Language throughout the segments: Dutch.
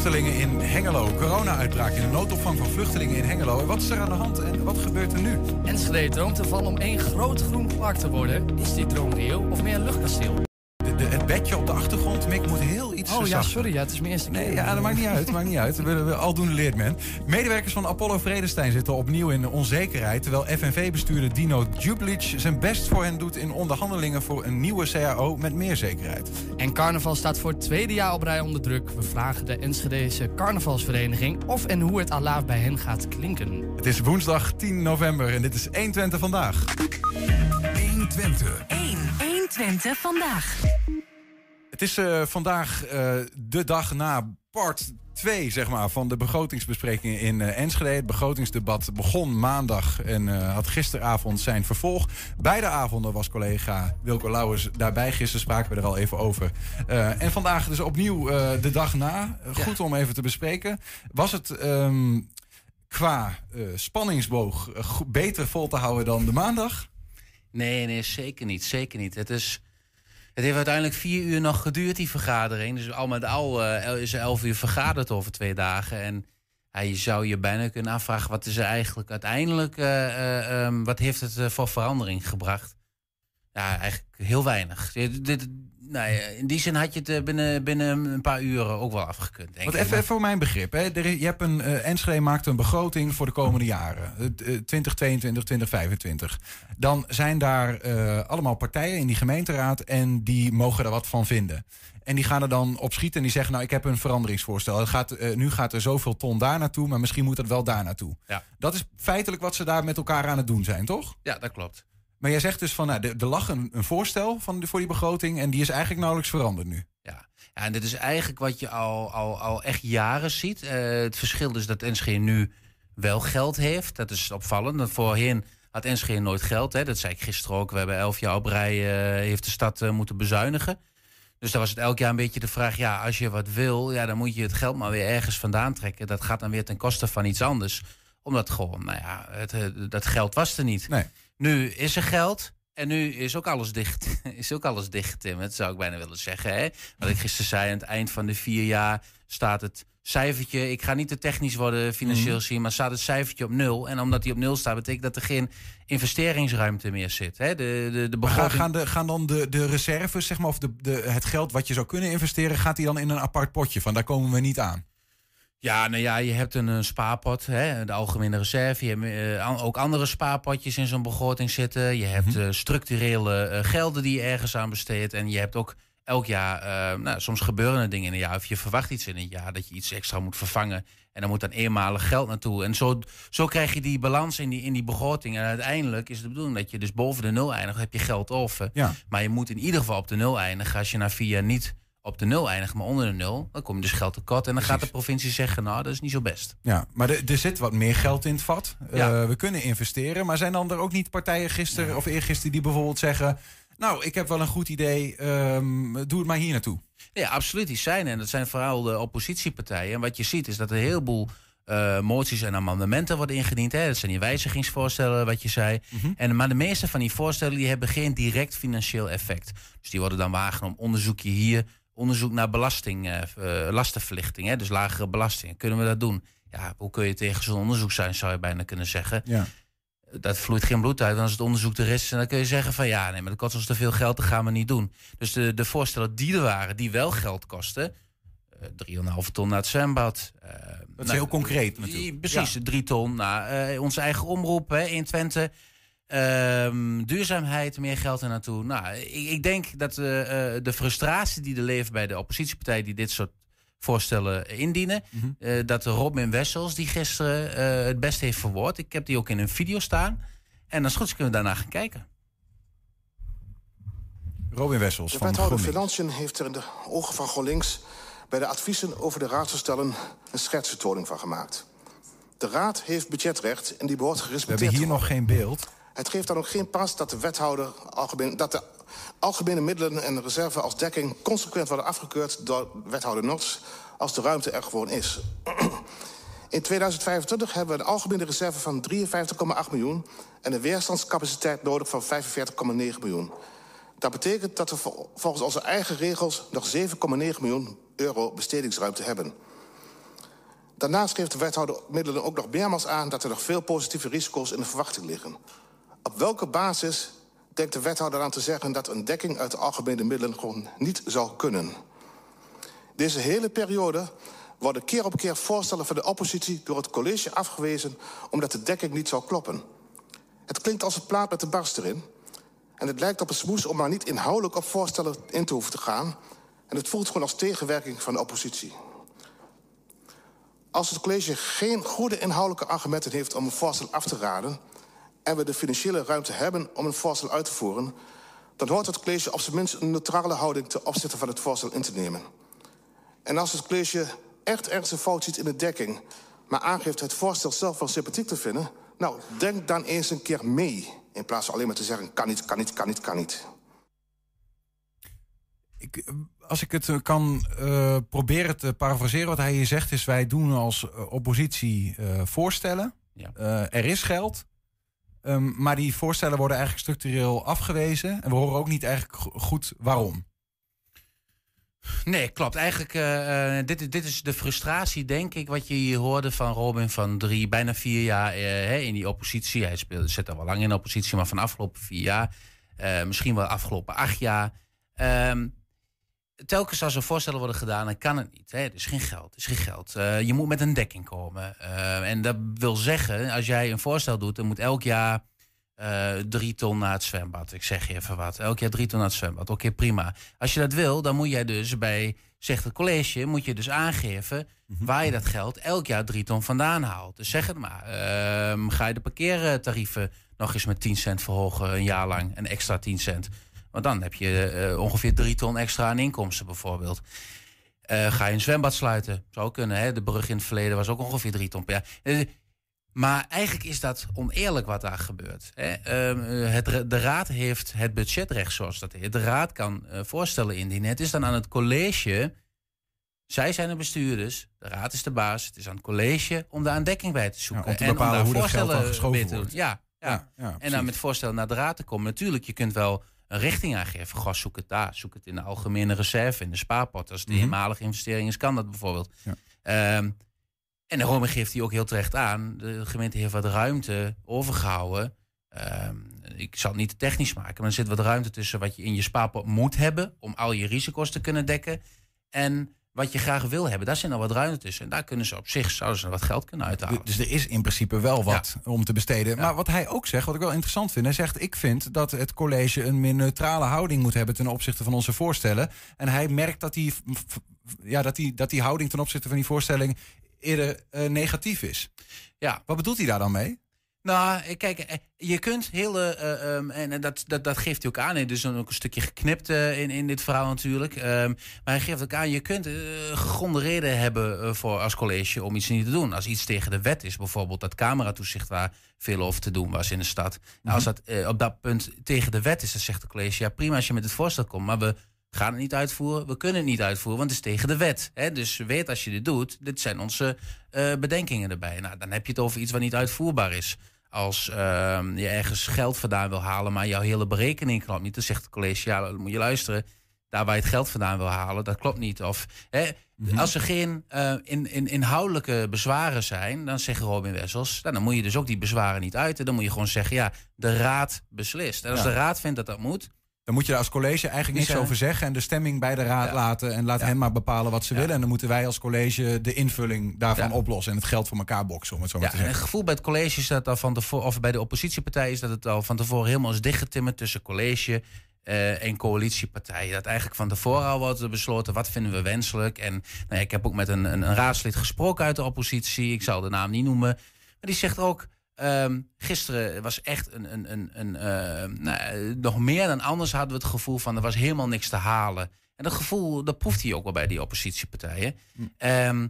vluchtelingen in Hengelo. Corona-uitbraak in de noodopvang van vluchtelingen in Hengelo. En wat is er aan de hand en wat gebeurt er nu? Enschede droomt ervan om één groot groen park te worden. Is die droom reëel of meer een luchtkasteel? De, het bedje op de achtergrond, Mick, moet heel iets Oh ja, sorry, ja, het is mijn eerste keer. Nee, ja, dat maakt niet uit. maakt niet uit. We, we, aldoende leert men. Medewerkers van Apollo Vredestein zitten opnieuw in onzekerheid... terwijl FNV-bestuurder Dino Djublic zijn best voor hen doet... in onderhandelingen voor een nieuwe CAO met meer zekerheid. En carnaval staat voor het tweede jaar op rij onder druk. We vragen de Enschedese carnavalsvereniging of en hoe het alaaf bij hen gaat klinken. Het is woensdag 10 november en dit is 120 vandaag. 120. 1. 120 vandaag. Het is eh, vandaag eh, de dag na part 2 zeg maar, van de begrotingsbesprekingen in eh, Enschede. Het begrotingsdebat begon maandag en had gisteravond zijn vervolg. Beide avonden was collega Wilco Lauwers daarbij. Gisteren spraken we er al even over. En vandaag dus opnieuw de dag na. Goed om even te bespreken. Was het ehm, qua spanningsboog beter vol te houden dan de maandag? Nee, nee, zeker niet. Zeker niet. Het, is, het heeft uiteindelijk vier uur nog geduurd, die vergadering. Dus al met al eh, is er elf uur vergaderd over twee dagen. En ja, je zou je bijna kunnen afvragen... wat is er eigenlijk uiteindelijk... eh, eh, ehm, wat heeft het voor verandering gebracht? Ja, eigenlijk heel weinig. Dit, dit- ja, in die zin had je het eh, binnen, binnen een paar uren ook wel afgekund, denk Want even, even voor mijn begrip. Hè. Er je hebt een, eh Enschede maakt een begroting voor de komende jaren. Eh, eh, 2022, 2025. Dan zijn daar eh, allemaal partijen in die gemeenteraad... en die mogen er wat van vinden. En die gaan er dan op schieten en die zeggen... nou, ik heb een veranderingsvoorstel. Het gaat, eh, nu gaat er zoveel ton daar naartoe... maar misschien moet het wel daar naartoe. Ja. Dat is feitelijk wat ze daar met elkaar aan het doen zijn, toch? Ja, dat klopt. Maar jij zegt dus van... Nou, er lag een, een voorstel van, voor die begroting... en die is eigenlijk nauwelijks veranderd nu. Ja. ja, en dit is eigenlijk wat je al, al, al echt jaren ziet. Eh, het verschil is dat NSG nu wel geld heeft. Dat is opvallend. Want voorheen had NSG nooit geld. Hè. Dat zei ik gisteren ook. We hebben elf jaar op rij eh, heeft de stad eh, moeten bezuinigen. Dus dan was het elk jaar een beetje de vraag... ja, als je wat wil, ja, dan moet je het geld maar weer ergens vandaan trekken. Dat gaat dan weer ten koste van iets anders. Omdat gewoon, nou ja, het, dat geld was er niet. Nee. Nu is er geld. En nu is ook alles dicht. Is ook alles dichtgetimmerd, zou ik bijna willen zeggen. Hè? Wat ik gisteren zei, aan het eind van de vier jaar staat het cijfertje. Ik ga niet te technisch worden financieel Mhm. zien, maar staat het cijfertje op nul. En omdat die op nul staat, betekent dat er geen investeringsruimte meer zit. Hè? De, de, de begroting... gaan, de, gaan dan de, de reserves, zeg maar, of de, de, het geld wat je zou kunnen investeren, gaat die dan in een apart potje? Van daar komen we niet aan. Ja, nou ja, je hebt een, spaarpot, hè, de algemene reserve. Je hebt eh, ook andere spaarpotjes in zo'n begroting zitten. Je hebt Mhm. eh, structurele eh, gelden die je ergens aan besteedt. En je hebt ook elk jaar, nou, soms gebeuren er dingen in een jaar. Of je verwacht iets in een jaar dat je iets extra moet vervangen. En dan moet dan eenmalig geld naartoe. En zo, zo krijg je die balans in die, in die begroting. En uiteindelijk is het de bedoeling dat je dus boven de nul eindigt. Heb je geld over. Ja. Maar je moet in ieder geval op de nul eindigen. Als je na vier jaar niet op de nul eindigt, maar onder de nul, dan kom je dus geld tekort. En dan gaat de provincie zeggen, nou, dat is niet zo best. Ja, maar er, er zit wat meer geld in het vat. Ja. Eh, we kunnen investeren. Maar zijn dan er ook niet partijen gisteren of eergisteren die bijvoorbeeld zeggen... nou, ik heb wel een goed idee, ehm, doe het maar hier naartoe. Ja, absoluut, die zijn. En dat zijn vooral de oppositiepartijen. En wat je ziet is dat er een heleboel eh, moties en amendementen worden ingediend. Hè. Dat zijn die wijzigingsvoorstellen, wat je zei. en, maar de meeste van die voorstellen die hebben geen direct financieel effect. Dus die worden dan waargenomen. Onderzoekje hier, onderzoek naar belasting, eh, eh, lastenverlichting. Hè. Dus lagere belastingen. Kunnen we dat doen? Ja, hoe kun je tegen zo'n onderzoek zijn, zou je bijna kunnen zeggen. Ja. Dat vloeit geen bloed uit. Dan als het onderzoek er is, en dan kun je zeggen van ja, nee, maar dat kost ons te veel geld, dat gaan we niet doen. Dus de, de voorstellen die er waren, die wel geld kosten, eh 3,5 ton naar het zwembad. eh, Dat is heel concreet natuurlijk. Precies, drie ton naar eh, onze eigen omroep hè, in Twente. Ehm, duurzaamheid, meer geld er naartoe. Nou, ik, ik denk dat eh, eh, de frustratie die er leeft bij de oppositiepartijen die dit soort voorstellen indienen, Mhm. eh, dat de Robin Wessels die gisteren eh, het best heeft verwoord. Ik heb die ook in een video staan. En als het goed is kunnen we daarna gaan kijken. Robin Wessels De van wethouder GroenLinks. Financiën heeft er in de ogen van GroenLinks... bij de adviezen over de raadsverstellen een schetsvertoning van gemaakt. De raad heeft budgetrecht en die behoort We gerespecteerd hebben hier nog geen beeld. Het geeft dan ook geen pas dat de wethouder algemeen, dat de algemene middelen en reserve als dekking consequent worden afgekeurd door wethouder Nots als de ruimte er gewoon is. In 2025 hebben we een algemene reserve van 53,8 miljoen en een weerstandscapaciteit nodig van 45,9 miljoen. Dat betekent dat we vol- volgens onze eigen regels nog 7,9 miljoen euro bestedingsruimte hebben. Daarnaast geeft de wethouder middelen ook nog meermaals aan... dat er nog veel positieve risico's in de verwachting liggen. Op welke basis denkt de wethouder aan te zeggen... dat een dekking uit de algemene middelen gewoon niet zou kunnen? Deze hele periode worden keer op keer voorstellen van de oppositie... door het college afgewezen omdat de dekking niet zou kloppen. Het klinkt als een plaat met de barst erin... En het lijkt op een smoes om maar niet inhoudelijk op voorstellen in te hoeven te gaan. En het voelt gewoon als tegenwerking van de oppositie. Als het college geen goede inhoudelijke argumenten heeft om een voorstel af te raden... en we de financiële ruimte hebben om een voorstel uit te voeren... dan hoort het college op zijn minst een neutrale houding ten opzichte van het voorstel in te nemen. En als het college echt ergens een fout ziet in de dekking... maar aangeeft het voorstel zelf wel sympathiek te vinden... nou, denk dan eens een keer mee... in plaats van alleen maar te zeggen kan niet, kan niet, kan niet, kan niet. Ik, als ik het eh, kan uh, proberen te parafraseren, wat hij hier zegt, is: wij doen als oppositie uh, voorstellen. Ja. er is geld. Um, maar die voorstellen worden eigenlijk structureel afgewezen. En we horen ook niet eigenlijk goed waarom. Nee, klopt. Eigenlijk, uh, dit, dit is de frustratie, denk ik, wat je hier hoorde van Robin van drie, bijna vier jaar uh, in die oppositie. Hij speelde, zit al wel lang in de oppositie, maar van de afgelopen vier jaar, misschien wel de afgelopen acht jaar. Um, telkens als er voorstellen worden gedaan, dan kan het niet. Hè? Er is geen geld. Er is geen geld. Uh, je moet met een dekking komen. Uh, en dat wil zeggen, als jij een voorstel doet, dan moet elk jaar uh, drie ton naar het zwembad. Ik zeg je even wat. Elk jaar drie ton naar het zwembad. Oké, okay, prima. Als je dat wil, dan moet jij dus bij, zegt het college, moet je dus aangeven -hmm. waar je dat geld elk jaar drie ton vandaan haalt. Dus zeg het maar. ga je de parkeertarieven nog eens met 10 cent verhogen een jaar lang, een extra 10 cent. Want dan heb je uh, ongeveer drie ton extra aan inkomsten bijvoorbeeld. Uh, ga je een zwembad sluiten? Zou kunnen. Hè? De brug in het verleden was ook ongeveer drie ton per jaar. Uh, maar eigenlijk is dat oneerlijk wat daar gebeurt. Hè? Het, de raad heeft het budgetrecht, zoals dat heet. De raad kan voorstellen indienen. Het is dan aan het college. Zij zijn de bestuurders. De raad is de baas. Het is aan het college om daar een dekking bij te zoeken. Ja, om te bepalen en om hoe dat geld dan geschoven wordt. Ja, ja. Ja, en dan met voorstellen naar de raad te komen. Natuurlijk, je kunt wel een richting aangeven. Zoek het daar. Zoek het in de algemene reserve, in de spaarpot. Als het Mhm. eenmalige investering is, kan dat bijvoorbeeld. Ja. Ehm, en de Rome geeft hij ook heel terecht aan. De gemeente heeft wat ruimte overgehouden. Ehm, ik zal het niet te technisch maken, maar er zit wat ruimte tussen wat je in je spaarpot moet hebben om al je risico's te kunnen dekken. En wat je graag wil hebben, daar zit nog wat ruimte tussen. En daar kunnen ze op zich zouden ze wat geld kunnen uithalen. Dus er is in principe wel wat om te besteden. Maar wat hij ook zegt, wat ik wel interessant vind, hij zegt: Ik vind dat het college een meer neutrale houding moet hebben ten opzichte van onze voorstellen. En hij merkt dat die, ja, dat die, dat die houding ten opzichte van die voorstelling eerder eh, negatief is. Ja. Wat bedoelt hij daar dan mee? Nou, eh, kijk, eh, je kunt hele. eh, ehm, en dat, dat, dat geeft hij ook aan. hè, Dus dan ook een stukje geknipt in, in dit verhaal natuurlijk. Ehm, maar hij geeft ook aan, je kunt eh, gegronde reden hebben voor als college om iets niet te doen. Als iets tegen de wet is, bijvoorbeeld dat cameratoezicht waar veel over te doen was in de stad. Nou, als dat op dat punt tegen de wet is, dan zegt de college, ja prima als je met het voorstel komt, maar we gaan het niet uitvoeren, we kunnen het niet uitvoeren, want het is tegen de wet. Hè? Dus weet als je dit doet, dit zijn onze bedenkingen erbij. Nou, dan heb je het over iets wat niet uitvoerbaar is. Als ehm, je ergens geld vandaan wil halen, maar jouw hele berekening klopt niet, dan zegt het college, ja, dan moet je luisteren. Daar waar je het geld vandaan wil halen, dat klopt niet. Of hè, als er geen eh, in, in, inhoudelijke bezwaren zijn, dan zegt Robin Wessels, nou, dan moet je dus ook die bezwaren niet uiten. Dan moet je gewoon zeggen, ja, de raad beslist. En als Ja. de raad vindt dat dat moet, Dan moet je daar als college eigenlijk niks over zeggen en de stemming bij de raad Ja. laten. En laat Ja. hen maar bepalen wat ze willen. En dan moeten wij als college de invulling daarvan oplossen en het geld voor elkaar boksen, om het zo maar te en het zeggen. gevoel bij het college is dat al van tevoren, of bij de oppositiepartij is dat het al van tevoren helemaal is dichtgetimmerd tussen college eh, en coalitiepartijen. Dat eigenlijk van tevoren al wordt besloten wat vinden we wenselijk. En nou ja, ik heb ook met een, een, een raadslid gesproken uit de oppositie. Ik zal de naam niet noemen. Maar die zegt ook. Ehm, gisteren was echt een, een, een, een eh, nou, eh, nog meer dan anders hadden we het gevoel van er was helemaal niks te halen. En dat gevoel, dat proeft hij ook wel bij die oppositiepartijen. Ehm,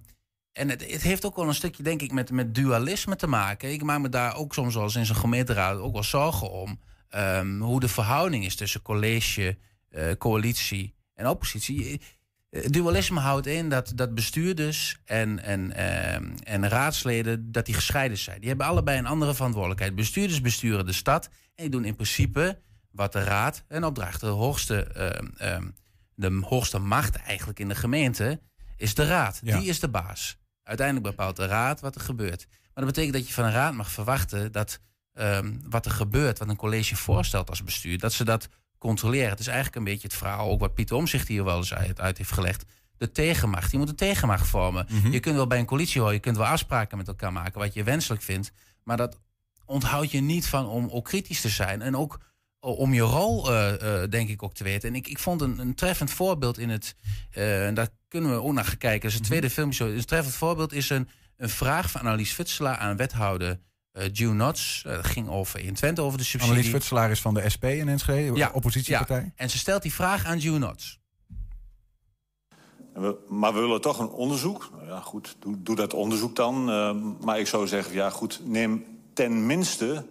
en het, het heeft ook wel een stukje, denk ik, met, met dualisme te maken. Ik maak me daar ook soms als in zo'n gemeenteraad ook wel zorgen om. ehm, hoe de verhouding is tussen college, eh, coalitie en oppositie. Eh, Dualisme houdt in dat, dat bestuurders en, en, ehm, en raadsleden dat die gescheiden zijn. Die hebben allebei een andere verantwoordelijkheid. Bestuurders besturen de stad en die doen in principe wat de raad en opdracht. De hoogste, ehm, ehm, de hoogste macht eigenlijk in de gemeente is de raad. Ja. Die is de baas. Uiteindelijk bepaalt de raad wat er gebeurt. Maar dat betekent dat je van een raad mag verwachten dat wat er gebeurt, wat een college voorstelt als bestuur, dat ze dat controleren. Het is eigenlijk een beetje het verhaal, ook wat Pieter Omzicht hier wel eens uit, uit heeft gelegd. De tegenmacht. Je moet een tegenmacht vormen. Mhm. Je kunt wel bij een coalitie horen, je kunt wel afspraken met elkaar maken wat je wenselijk vindt. Maar dat onthoudt je niet van om ook kritisch te zijn. En ook om je rol, eh, eh, denk ik, ook te weten. En ik, ik vond een, een treffend voorbeeld in het. eh, en daar kunnen we ook naar gaan kijken. Dat is het tweede filmpje. Een treffend voorbeeld is een, een vraag van Annelies Futselaar aan wethouder eh June Notts. Eh, dat ging over in Twente over de subsidie. Annelies Futselaar is van de SP in Enschede, Ja, oppositiepartij. En ze stelt die vraag aan June we- Maar we willen toch een onderzoek. Nou ja, goed, doe, doe dat onderzoek dan. Eh, maar ik zou zeggen, ja goed, neem ten minste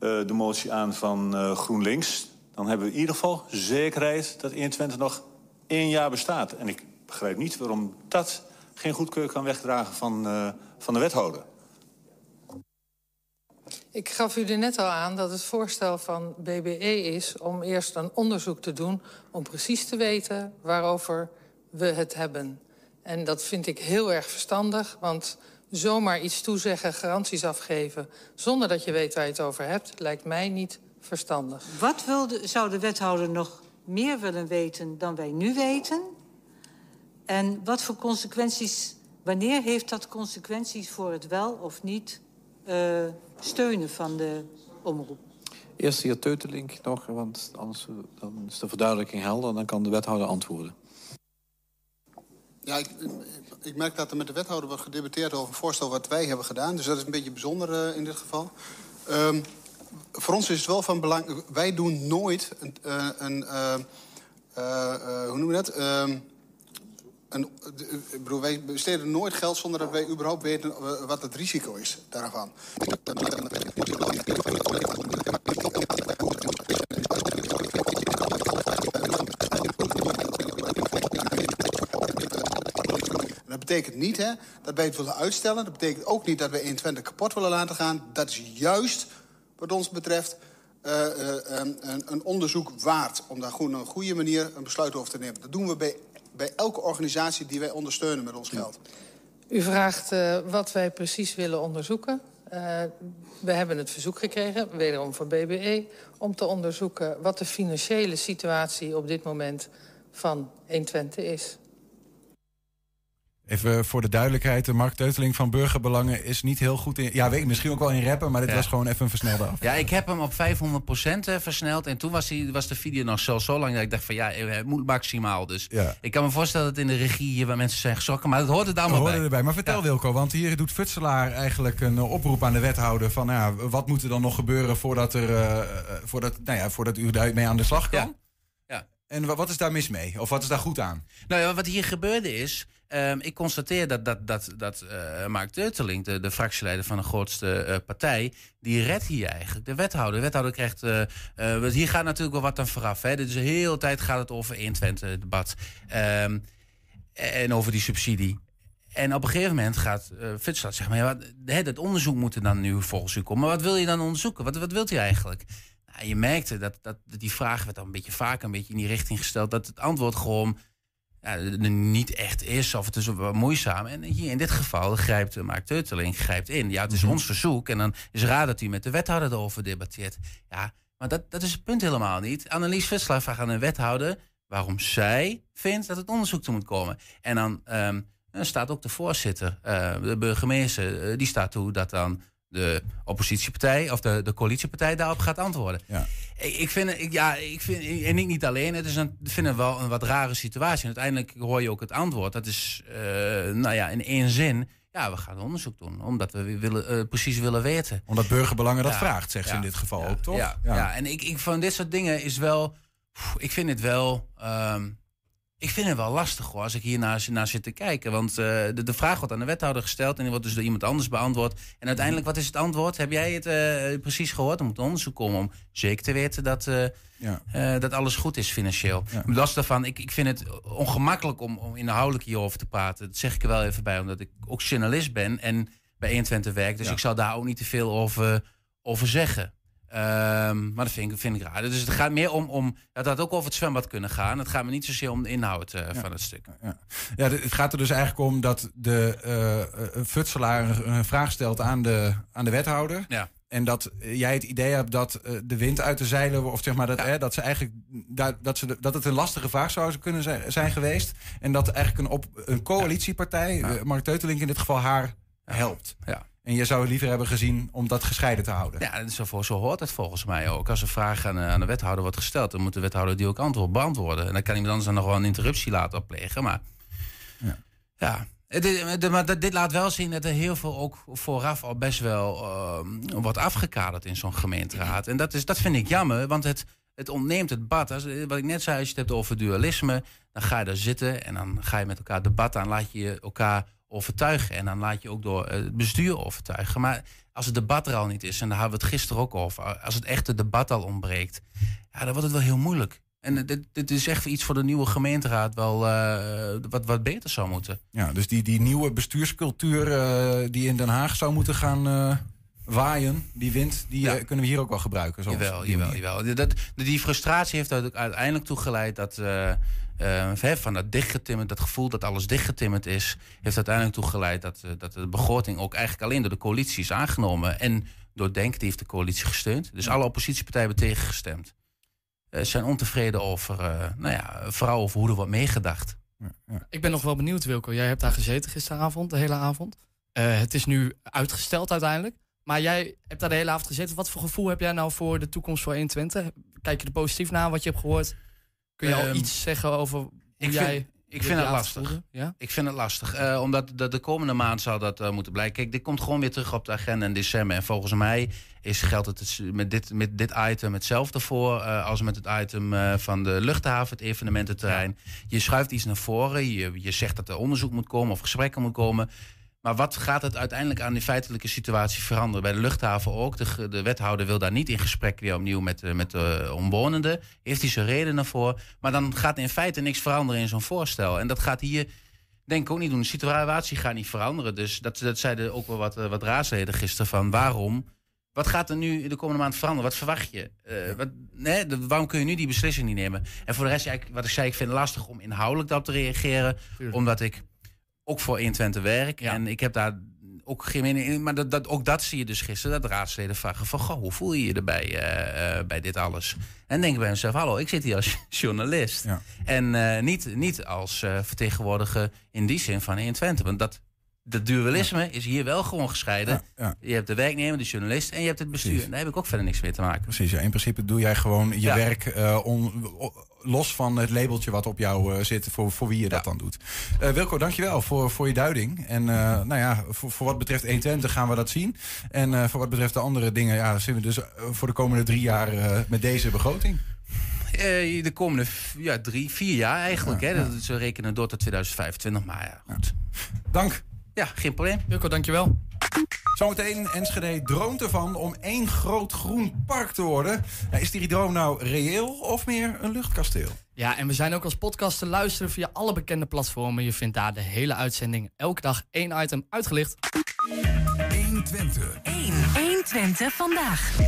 eh, de motie aan van eh, GroenLinks. Dan hebben we in ieder geval zekerheid dat 21 nog één jaar bestaat. En ik begrijp niet waarom dat geen goedkeur kan wegdragen van, eh, van de wethouder. Ik gaf u er net al aan dat het voorstel van BBE is om eerst een onderzoek te doen om precies te weten waarover we het hebben. En dat vind ik heel erg verstandig, want zomaar iets toezeggen, garanties afgeven zonder dat je weet waar je het over hebt, lijkt mij niet verstandig. Wat wilde, zou de wethouder nog meer willen weten dan wij nu weten? En wat voor consequenties, wanneer heeft dat consequenties voor het wel of niet eh, steunen van de omroep? Eerst de heer Teutelink nog, want anders dan is de verduidelijking helder... en dan kan de wethouder antwoorden. Ja, ik, ik merk dat er met de wethouder wordt gedebatteerd over een voorstel wat wij hebben gedaan. Dus dat is een beetje bijzonder eh, in dit geval. Ehm, voor ons is het wel van belang. Wij doen nooit een. eh, een eh, eh, eh, hoe noemen we dat? Ehm, een, ik wij besteden nooit geld zonder dat wij überhaupt weten eh, wat het risico is daarvan. Dat betekent niet hè, dat wij het willen uitstellen. Dat betekent ook niet dat wij 21 kapot willen laten gaan. Dat is juist, wat ons betreft, eh, eh, een, een- onderzoek waard... om daar gewoon een goede manier een besluit over te nemen. Dat doen we bij, bij elke organisatie die wij ondersteunen met ons geld. U vraagt eh, wat wij precies willen onderzoeken. Eh, we hebben het verzoek gekregen, wederom van BBE... om te onderzoeken wat de financiële situatie op dit moment van 120 is. Even voor de duidelijkheid, de Mark Teuteling van Burgerbelangen is niet heel goed in... Ja, weet ik, misschien ook wel in rappen, maar dit Ja. was gewoon even een versnelde af. Ja, ik heb hem op 500% eh, versneld. En toen was, die, was de video nog zo, zo lang dat ik dacht van ja, eh, het moet maximaal. Dus Ja. ik kan me voorstellen dat in de regie hier waar mensen zijn geschrokken. Maar dat hoort het allemaal bij. erbij. Maar vertel Ja. Wilco, want hier doet Futselaar eigenlijk een eh, oproep aan de wethouder van ja, wat moet er dan nog gebeuren voordat, er, voordat, nou ja, voordat u daarmee aan de slag kan? Ja. Ja. En wa- wat is daar mis mee? Of wat is daar goed aan? Nou ja, wat hier gebeurde is. Ehm, ik constateer dat, dat, dat, dat eh, Mark Deuteling, de, de fractieleider van de grootste eh, partij, die redt hier eigenlijk de wethouder. De wethouder krijgt. eh, hier gaat natuurlijk wel wat aan vooraf. Hè. Dus de hele tijd gaat het over 120 debat. Ehm, en over die subsidie. En op een gegeven moment gaat uh, zeggen: maar ja, wat, dat onderzoek moet er dan nu volgens u komen. Maar wat wil je dan onderzoeken? Wat, wat wilt u eigenlijk? Nou, je merkte dat, dat, die vraag werd dan een beetje vaker een beetje in die richting gesteld. Dat het antwoord gewoon niet echt is of het is moeizaam. En hier in dit geval grijpt uh, Mark Teuteling grijpt in. Ja, het is ons verzoek en dan is raar dat hij met de wethouder erover debatteert. Ja, maar dat, dat is het punt helemaal niet. Annelies Visselaar vraagt aan een wethouder waarom zij vindt dat het onderzoek toe moet komen. En dan, um, dan staat ook de voorzitter, uh, de burgemeester, uh, die staat toe dat dan de oppositiepartij of de, de coalitiepartij daarop gaat antwoorden. Ja. Ik, vind, ik, ja, ik vind, en ik niet alleen, het is een, vind het wel een wat rare situatie. En uiteindelijk hoor je ook het antwoord. Dat is, uh, nou ja, in één zin, ja, we gaan onderzoek doen. Omdat we willen, uh, precies willen weten. Omdat burgerbelangen dat Ja. vraagt, zegt ze in dit geval ook, toch? Ja, ja. en ik, ik van dit soort dingen is wel, pff, ik vind het wel, ehm, ik vind het wel lastig hoor, als ik hier naar, zit te kijken. Want eh, de, de vraag wordt aan de wethouder gesteld en die wordt dus door iemand anders beantwoord. En uiteindelijk, wat is het antwoord? Heb jij het eh, precies gehoord? Er moet onderzoek komen om zeker te weten dat, eh, Ja. dat alles goed is financieel. Ja. Los daarvan, ik, ik vind het ongemakkelijk om, om inhoudelijk hierover te praten. Dat zeg ik er wel even bij, omdat ik ook journalist ben en bij 21 werk. Dus Ja. ik zal daar ook niet te veel over, over zeggen. Ehm, maar dat vind ik, vind ik raar. Dus het gaat meer om, om dat had ook over het zwembad kunnen gaan. Het gaat me niet zozeer om de inhoud eh, van het stuk. Ja. Ja, het gaat er dus eigenlijk om dat de eh, futselaar een, vraag stelt aan de, aan de wethouder. Ja. En dat jij het idee hebt dat eh, de wind uit de zeilen, of zeg maar dat, hè, dat ze eigenlijk daar- dat, ze dat het een lastige vraag zou kunnen zijn, zijn geweest. En dat eigenlijk een, op, een coalitiepartij, Mark Teutelink in dit geval, haar helpt. Ja. En je zou liever hebben gezien om dat gescheiden te houden. Ja, zo, zo hoort het volgens mij ook. Als een vraag aan, eh, aan de wethouder wordt gesteld, dan moet de wethouder die ook antwoord beantwoorden. En dan kan iemand anders dan nog wel een interruptie laten plegen. Maar Ja. ja, Het maar dat- dit laat wel zien dat er heel veel ook vooraf al best wel ehm, wordt afgekaderd in zo'n gemeenteraad. En dat, is, dat vind ik jammer, want het, het ontneemt het debat. Als, wat ik net zei, als je het hebt over dualisme, dan ga je daar zitten en dan ga je met elkaar debat aan, laat je elkaar overtuigen. En dan laat je ook door eh, het bestuur overtuigen. Maar als het debat er al niet is, en daar hadden we het gisteren ook over, als het echte debat al ontbreekt, ja, dan wordt het wel heel moeilijk. En eh, dit, dit is echt iets voor de nieuwe gemeenteraad wel eh, wat, wat beter zou moeten. Ja, dus die, die nieuwe bestuurscultuur die in Den Haag zou moeten gaan waaien, die wind, die kunnen we hier ook wel gebruiken. Zoals Jawel, die jawel, jawel. Dat, die frustratie heeft uite- uiteindelijk toegeleid dat... eh, hè, van dat dichtgetimmerd, dat gevoel dat alles dichtgetimmerd is... heeft uiteindelijk toegeleid dat, eh, dat de begroting ook eigenlijk alleen door de coalitie is aangenomen. En door Denk, die heeft de coalitie gesteund. Dus alle oppositiepartijen hebben tegengestemd. Eh, zijn ontevreden over, eh, nou ja, vooral over hoe er wordt meegedacht. Ik ben nog wel benieuwd, Wilco. Jij hebt daar gezeten gisteravond, de hele avond. Eh, het is nu uitgesteld uiteindelijk. Maar jij hebt daar de hele avond gezeten. Wat voor gevoel heb jij nou voor de toekomst voor 120? Kijk je er positief naar wat je hebt gehoord? Kun je al Ehm, iets zeggen over hoe ik jij... vind, ik vind het lastig. Ja? Ik vind het lastig. eh, omdat de, de komende maand zal dat eh, moeten blijken. Kijk, dit komt gewoon weer terug op de agenda in december. En volgens mij is, geldt het het met dit, met dit item hetzelfde voor eh, als met het item van de luchthaven, het evenemententerrein. Je schuift iets naar voren. Je, je zegt dat er onderzoek moet komen of gesprekken moet komen. Maar wat gaat het uiteindelijk aan die feitelijke situatie veranderen? Bij de luchthaven ook. De, de wethouder wil daar niet in gesprek weer opnieuw met, de- met de omwonenden. Heeft hij zijn redenen voor. Maar dan gaat in feite niks veranderen in zo'n voorstel. En dat gaat hier denk ik ook niet doen. De situatie gaat niet veranderen. Dus dat, dat zeiden ook wel wat, eh, wat raadsleden gisteren van waarom... Wat gaat er nu in de komende maand veranderen? Wat verwacht je? Eh, wat, nee, de- waarom kun je nu die beslissing niet nemen? En voor de rest, eigenlijk, wat ik zei, ik vind het lastig om inhoudelijk daarop te reageren. Omdat ik ook voor 120 werk. En ik heb daar ook geen mening in. Maar dat, dat, ook dat zie je dus gisteren. Dat raadsleden vragen van, goh, hoe voel je je erbij eh, eh, bij dit alles? En dan denk ik bij mezelf, hallo, ik zit hier als journalist. En eh, niet, niet als vertegenwoordiger in die zin van 120. Want dat, dat dualisme is hier wel gewoon gescheiden. Je hebt de werknemer, de journalist en je hebt het bestuur. En daar heb ik ook verder niks mee te maken. Precies, ja. in principe doe jij gewoon je werk eh, on- o- los van het labeltje wat op jou eh, zit, voor, voor wie je dat dan doet. Eh, Wilco, dankjewel voor, voor je duiding. En eh, nou ja, voor, voor wat betreft 120 gaan we dat zien. En voor wat betreft de andere dingen, ja, zitten we dus voor de komende drie jaar met deze begroting. De komende ja, drie, vier jaar eigenlijk. hè? Dat we rekenen door tot 2025. Maar ja, goed. Dank. Ja, geen probleem. Wilco, dankjewel. Zometeen, Enschede droomt ervan om één groot groen park te worden. Ja, is die droom nou reëel of meer een luchtkasteel? Ja, en we zijn ook als podcast te luisteren via alle bekende platformen. Je vindt daar de hele uitzending elke dag één item uitgelicht. 120. 120 vandaag.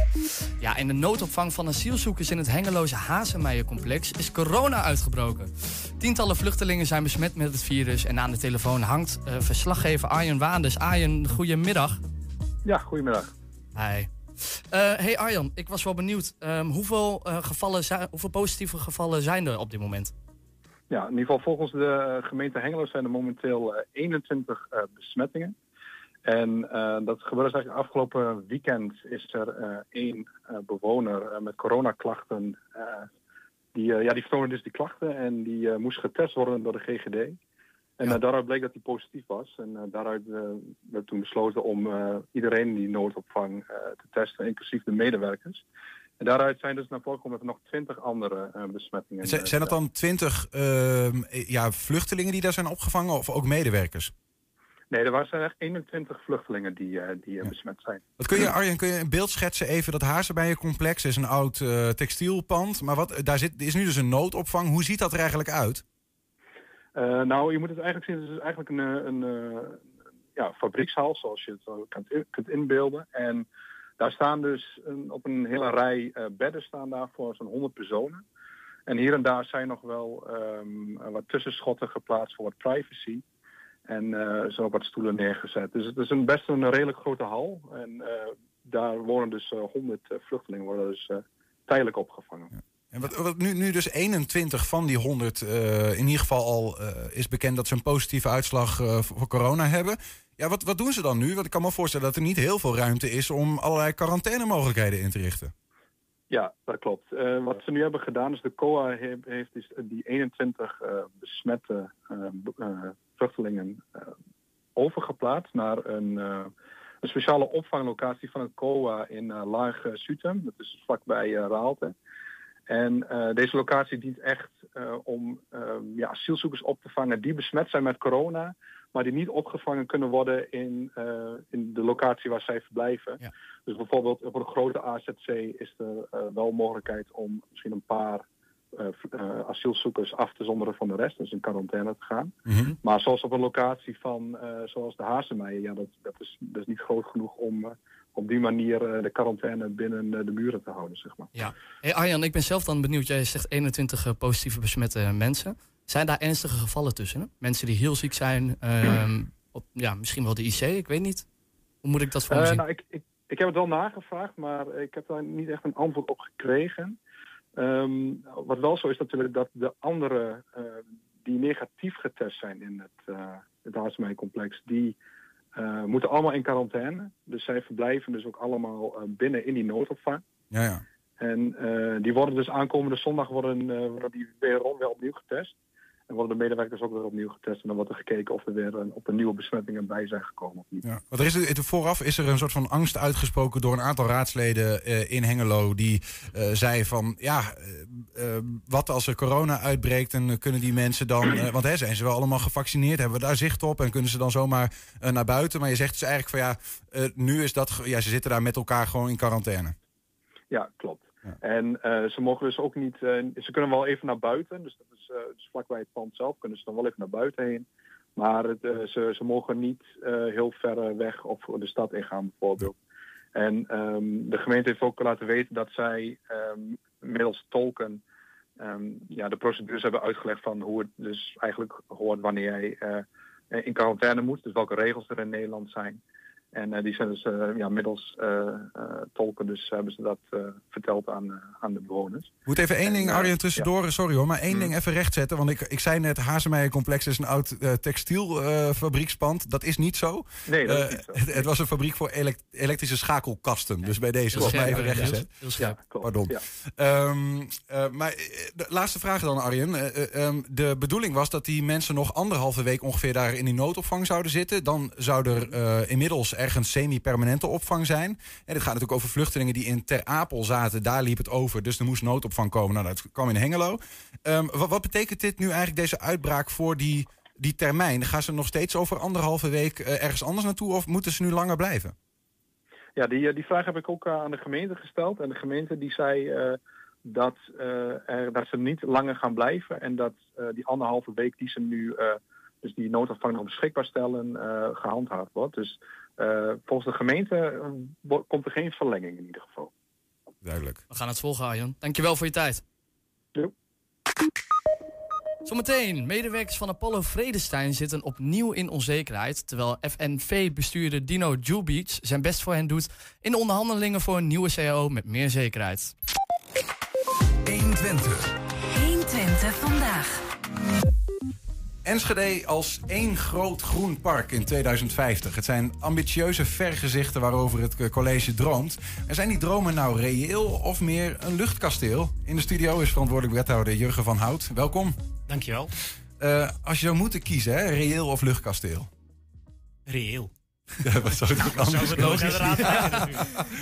Ja, in de noodopvang van asielzoekers in het Hengeloze Hazemeijercomplex is corona uitgebroken. Tientallen vluchtelingen zijn besmet met het virus en aan de telefoon hangt eh, verslaggever Arjen Waanders. Arjen, goedemiddag. Ja, goedemiddag. Hi. Eh, hey Arjan, ik was wel benieuwd. ehm, hoeveel, eh, gevallen zijn, hoeveel positieve gevallen zijn er op dit moment? Ja, in ieder geval volgens de gemeente Hengelo zijn er momenteel eh, 21 eh, besmettingen. En eh, dat gebeurde eigenlijk afgelopen weekend is er eh, één eh, bewoner met coronaklachten. die, ja, die vertoonde dus die klachten en die moest getest worden door de GGD. En daaruit bleek dat hij positief was. En daaruit werd toen besloten om iedereen die noodopvang te testen, inclusief de medewerkers. En daaruit zijn dus naar voren gekomen dat er nog 20 andere besmettingen Z- zijn dat dan twintig ehm, ja, vluchtelingen die daar zijn opgevangen of ook medewerkers? Nee, er waren echt 21 vluchtelingen die, eh, die eh, besmet zijn. Wat kun je, Arjen, kun je een beeld schetsen even? Dat Hazenbijencomplex is een oud eh, textielpand. Maar wat, daar zit, is nu dus een noodopvang. Hoe ziet dat er eigenlijk uit? Nou, je moet het eigenlijk zien, het is eigenlijk een, een, ja, fabriekshal, zoals je het kunt, in- kunt inbeelden. En Daar staan dus een, op een hele rij bedden staan daar voor zo'n 100 personen. En hier en daar zijn nog wel ehm, wat tussenschotten geplaatst voor wat privacy. En eh ook wat stoelen neergezet. Dus het is een best een redelijk grote hal. En eh, daar wonen dus eh, 100 vluchtelingen worden dus eh, tijdelijk opgevangen. En wat, wat nu, nu dus 21 van die 100 eh, in ieder geval al eh, is bekend dat ze een positieve uitslag eh, voor corona hebben. Ja, wat, wat doen ze dan nu? Want ik kan me voorstellen dat er niet heel veel ruimte is om allerlei quarantainemogelijkheden in te richten. Ja, dat klopt. Eh, wat ze nu hebben gedaan is de COA heeft, heeft die 21 eh, besmette eh, eh, vluchtelingen eh, overgeplaatst naar een, eh, een speciale opvanglocatie van het COA in eh, Laag Sutem. Dat is vlakbij Raalte. En deze locatie dient echt om eh, ja, asielzoekers op te vangen die besmet zijn met corona, maar die niet opgevangen kunnen worden in, in de locatie waar zij verblijven. Dus bijvoorbeeld voor de grote AZC is er wel mogelijkheid om misschien een paar eh, asielzoekers af te zonderen van de rest, dus in quarantaine te gaan. Maar zoals op een locatie van, eh, zoals de Hazemeijer, ja, dat, dat, is, dat is niet groot genoeg om eh, op die manier de quarantaine binnen de muren te houden, zeg maar. Ja. Hey Arjan, ik ben zelf dan benieuwd. Jij zegt 21 eh, positieve besmette mensen. Zijn daar ernstige gevallen tussen? Hè? Mensen die heel ziek zijn, ehm, op, ja, misschien wel de IC, ik weet niet. Hoe moet ik dat voor me zien? nou, ik, ik, ik heb het wel nagevraagd, maar ik heb daar niet echt een antwoord op gekregen. Ehm, wat wel zo is natuurlijk dat de anderen eh, die negatief getest zijn in het, uh, het die eh, moeten allemaal in quarantaine. Dus zij verblijven dus ook allemaal eh, binnen in die noodopvang. Ja, ja. En die worden dus aankomende zondag worden, worden die weer opnieuw getest. En worden de medewerkers ook weer opnieuw getest. En dan wordt er gekeken of er weer een, op een nieuwe besmettingen bij zijn gekomen of niet. Ja. Want er is, er- vooraf is er een soort van angst uitgesproken door een aantal raadsleden eh, in Hengelo. Die eh zei van ja, eh, wat als er corona uitbreekt en kunnen die mensen dan. want hè, zijn ze wel allemaal gevaccineerd? Hebben we daar zicht op? En kunnen ze dan zomaar naar buiten? Maar je zegt dus eigenlijk van ja, nu is dat. Ja, ze zitten daar met elkaar gewoon in quarantaine. Ja, klopt. En eh, ze mogen dus ook niet, eh, ze kunnen wel even naar buiten, dus dat is eh, dus vlakbij het pand zelf, kunnen ze dan wel even naar buiten heen. Maar ze, ze mogen niet heel ver weg of de stad ingaan bijvoorbeeld. En ehm, de gemeente heeft ook laten weten dat zij ehm, middels tolken ehm, ja, de procedures hebben uitgelegd van hoe het dus eigenlijk hoort wanneer jij in quarantaine moet. Dus welke regels er in Nederland zijn. En eh, die zijn dus eh, ja, middels eh, eh, tolken, dus hebben ze dat eh, verteld aan, aan de bewoners. Ik moet even één ding, En, Arjen, tussendoor. Sorry hoor, maar één ding even rechtzetten. Want ik, ik zei net, Hazemeijer Complex is een oud eh, textielfabriekspand. dat is niet zo. Nee, dat is niet zo. Het, het was een fabriek voor elek- elektrische schakelkasten. dus bij deze, was mij even ja, rechtgezet. klopt, Pardon. ja. Ehm, eh, maar de laatste vraag dan, Arjen. Eh, eh, ehm, de bedoeling was dat die mensen nog anderhalve week ongeveer daar in die noodopvang zouden zitten. Dan zou er eh, inmiddels ergens semi-permanente opvang zijn. En dit gaat natuurlijk over vluchtelingen die in Ter Apel zaten. Daar liep het over, dus er moest noodopvang komen. Nou, dat kwam in Hengelo. Ehm, wat, betekent dit nu eigenlijk, deze uitbraak voor die, die termijn? Gaan ze nog steeds over anderhalve week eh, ergens anders naartoe of moeten ze nu langer blijven? Ja, die, eh, die vraag heb ik ook eh, aan de gemeente gesteld. En de gemeente die zei dat, er, dat ze niet langer gaan blijven. En dat die anderhalve week die ze nu, dus die noodopvang nog beschikbaar stellen, eh, gehandhaafd wordt. Dus eh, volgens de gemeente eh, komt er geen verlenging in ieder geval. Duidelijk. We gaan het volgen, Arjan. Dankjewel voor je tijd. Jo. Zometeen, medewerkers van Apollo Vredestein zitten opnieuw in onzekerheid... terwijl FNV-bestuurder Dino Jubic zijn best voor hen doet... in de onderhandelingen voor een nieuwe CAO met meer zekerheid. 120. 120 vandaag. Enschede als één groot groen park in 2050. Het zijn ambitieuze vergezichten waarover het eh, college droomt. En zijn die dromen nou reëel of meer een luchtkasteel? In de studio is verantwoordelijk wethouder Jurgen van Hout. Welkom. Dankjewel. Eh als je zou moeten kiezen, hè, reëel of luchtkasteel? Reëel. Ja, wat zou het ook Zou anders logisch.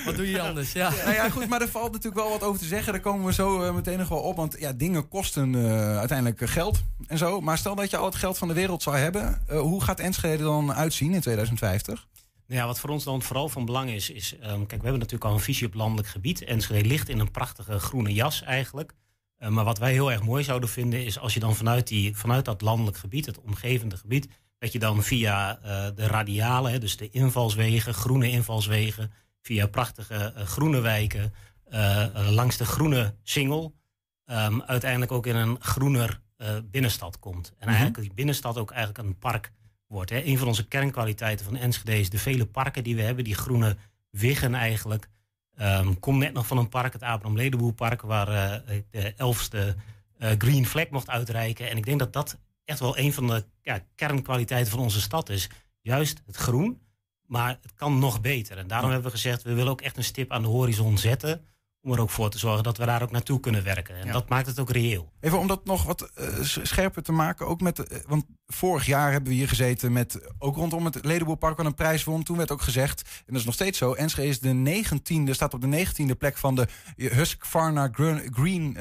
Wat doe je anders? Ja. Nou ja, goed, maar er valt natuurlijk wel wat over te zeggen. Daar komen we zo eh, meteen nog wel op. Want ja, dingen kosten eh, uiteindelijk geld en zo. Maar stel dat je al het geld van de wereld zou hebben. eh, hoe gaat Enschede er dan uitzien in 2050? Nou ja, wat voor ons dan vooral van belang is, is ehm, kijk, we hebben natuurlijk al een visie op landelijk gebied. Enschede ligt in een prachtige groene jas eigenlijk. Eh, maar wat wij heel erg mooi zouden vinden, is als je dan vanuit, die, vanuit dat landelijk gebied, het omgevende gebied, dat je dan via eh, de radialen, hè, dus de invalswegen, groene invalswegen, via prachtige eh, groene wijken, eh, langs de groene singel, ehm, uiteindelijk ook in een groener binnenstad komt. En Mhm. eigenlijk die binnenstad ook eigenlijk een park wordt. Hè. Een van onze kernkwaliteiten van Enschede is de vele parken die we hebben, die groene wiggen eigenlijk. Ehm kom net nog van een park, het Abraham Ledenboerpark, waar de elfste eh, green flag mocht uitreiken. En ik denk dat dat echt wel een van de ja, kernkwaliteiten van onze stad is. Juist het groen, maar het kan nog beter. En daarom hebben we gezegd, we willen ook echt een stip aan de horizon zetten. Om er ook voor te zorgen dat we daar ook naartoe kunnen werken. En Ja. dat maakt het ook reëel. Even om dat nog wat eh, scherper te maken, ook met, eh, want vorig jaar hebben we hier gezeten met, ook rondom het Ledenboerpark wat een prijs won. Toen werd ook gezegd, en dat is nog steeds zo, Enschede is de negentiende, staat op de negentiende plek van de Husqvarna Green, green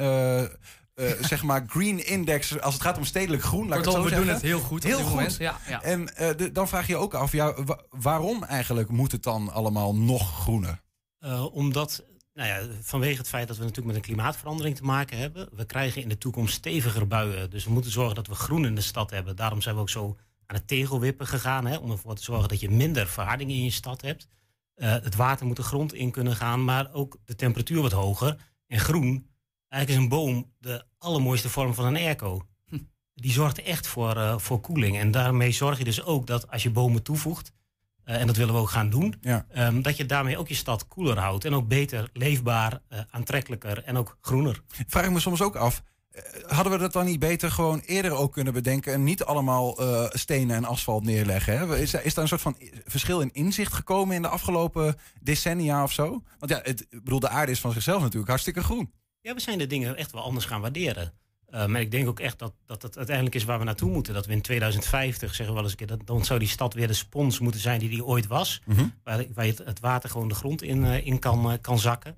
eh, zeg maar Green Index, als het gaat om stedelijk groen. Laat ik Kortom, het zo we doen zeggen. het heel goed Heel goed. Ja, ja. En eh, de- dan vraag je je ook af, ja, wa- waarom eigenlijk moet het dan allemaal nog groener? Eh, omdat, nou ja, vanwege het feit dat we natuurlijk met een klimaatverandering te maken hebben. We krijgen in de toekomst steviger buien. Dus we moeten zorgen dat we groen in de stad hebben. Daarom zijn we ook zo aan het tegelwippen gegaan. Hè, om ervoor te zorgen dat je minder verharding in je stad hebt. Eh, het water moet de grond in kunnen gaan, maar ook de temperatuur wat hoger. En groen, eigenlijk is een boom de allermooiste vorm van een airco. Die zorgt echt voor, eh, voor koeling. En daarmee zorg je dus ook dat als je bomen toevoegt, eh, en dat willen we ook gaan doen, Ja. Ehm, dat je daarmee ook je stad koeler houdt. En ook beter leefbaar, eh, aantrekkelijker en ook groener. Vraag ik me soms ook af. Hadden we dat dan niet beter gewoon eerder ook kunnen bedenken en niet allemaal eh, stenen en asfalt neerleggen? Hè? Is, is daar een soort van verschil in inzicht gekomen in de afgelopen decennia of zo? Want ja, het, ik bedoel, de aarde is van zichzelf natuurlijk hartstikke groen. Ja, we zijn de dingen echt wel anders gaan waarderen. Eh, maar ik denk ook echt dat, dat het uiteindelijk is waar we naartoe moeten. Dat we in 2050, zeggen we wel eens een keer, dat, dan zou die stad weer de spons moeten zijn die die ooit was. Mhm. Waar, waar je het, het water gewoon de grond in, eh, in kan, eh, kan zakken.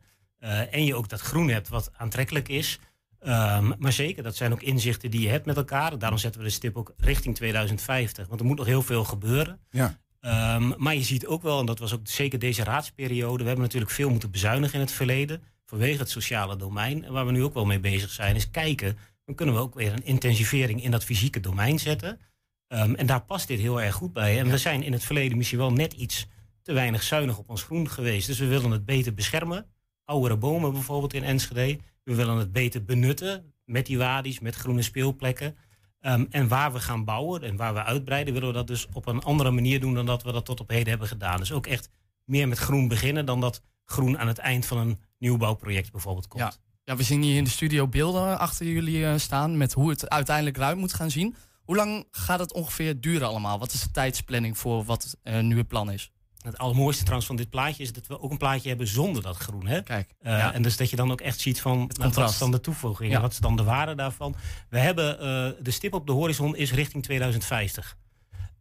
En je ook dat groen hebt wat aantrekkelijk is. Ehm, maar zeker, dat zijn ook inzichten die je hebt met elkaar. Daarom zetten we de stip ook richting 2050. Want er moet nog heel veel gebeuren. Ja. Ehm, maar je ziet ook wel, en dat was ook zeker deze raadsperiode, we hebben natuurlijk veel moeten bezuinigen in het verleden vanwege het sociale domein. En waar we nu ook wel mee bezig zijn, is kijken, dan kunnen we ook weer een intensivering in dat fysieke domein zetten. Ehm, en daar past dit heel erg goed bij. En we zijn in het verleden misschien wel net iets te weinig zuinig op ons groen geweest. Dus we willen het beter beschermen. Oudere bomen bijvoorbeeld in Enschede. We willen het beter benutten met die wadi's, met groene speelplekken. Ehm, en waar we gaan bouwen en waar we uitbreiden, willen we dat dus op een andere manier doen dan dat we dat tot op heden hebben gedaan. Dus ook echt meer met groen beginnen dan dat groen aan het eind van een nieuwbouwproject bijvoorbeeld komt. Ja. ja, we zien hier in de studio beelden achter jullie eh, staan met hoe het uiteindelijk eruit moet gaan zien. Hoe lang gaat het ongeveer duren allemaal? Wat is de tijdsplanning voor wat nu het plan is? Het allermooiste trouwens van dit plaatje is dat we ook een plaatje hebben zonder dat groen. Hè? Kijk, Eh, ja. En dus dat je dan ook echt ziet van nou, wat contrast. is dan de toevoeging Ja. wat is dan de waarde daarvan. We hebben de stip op de horizon is richting 2050.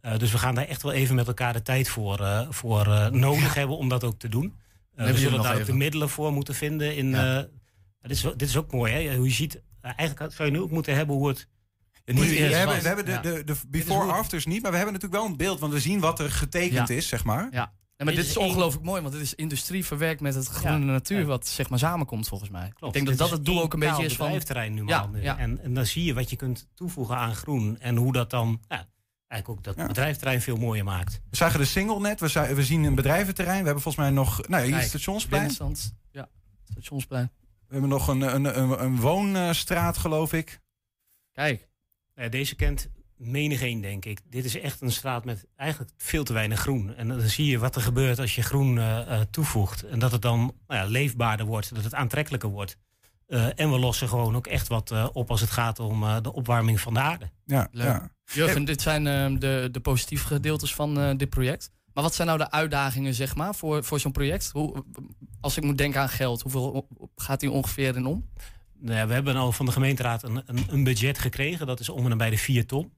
Eh, dus we gaan daar echt wel even met elkaar de tijd voor, voor nodig hebben om dat ook te doen. Eh, we zullen daar ook de middelen voor moeten vinden. In, Ja. eh, dit, is, dit is ook mooi, hè? Hoe je ziet, eh, eigenlijk zou je nu ook moeten hebben hoe het. Niet- het we, hebben, we hebben de, Ja. de, before-afters niet, maar we hebben natuurlijk wel een beeld, want we zien wat er getekend Ja. is, zeg maar. Ja. Ja, maar Dit dit is ongelooflijk mooi, want dit is industrie verwerkt met het groene natuur, wat zeg maar samenkomt volgens mij. Klopt. Ik denk dat Dit dat het doel ook een beetje is van. bedrijfterrein nu Ja, maar. En, en dan zie je wat je kunt toevoegen aan groen en hoe dat dan ja, eigenlijk ook dat Ja. bedrijfterrein veel mooier maakt. We zagen de single net, we, zien een bedrijventerrein, we hebben volgens mij nog, nou hier stationsplein. Ja, stationsplein. We hebben nog een, een, een, een woonstraat, geloof ik. Kijk, ja, deze kent menigeen, denk ik. Dit is echt een straat met eigenlijk veel te weinig groen. En dan zie je wat er gebeurt als je groen eh, eh, toevoegt. En dat het dan nou ja, leefbaarder wordt, dat het aantrekkelijker wordt. Eh, en we lossen gewoon ook echt wat op als het gaat om de opwarming van de aarde. Ja, Leuk. ja. Jurgen, dit zijn eh, de, de positieve gedeeltes van eh, dit project. Maar wat zijn nou de uitdagingen, zeg maar, voor, voor zo'n project? Hoe, als ik moet denken aan geld, hoeveel gaat die ongeveer in om? Nou ja, we hebben al van de gemeenteraad een, een, een budget gekregen. Dat is om en nabij de 4 ton.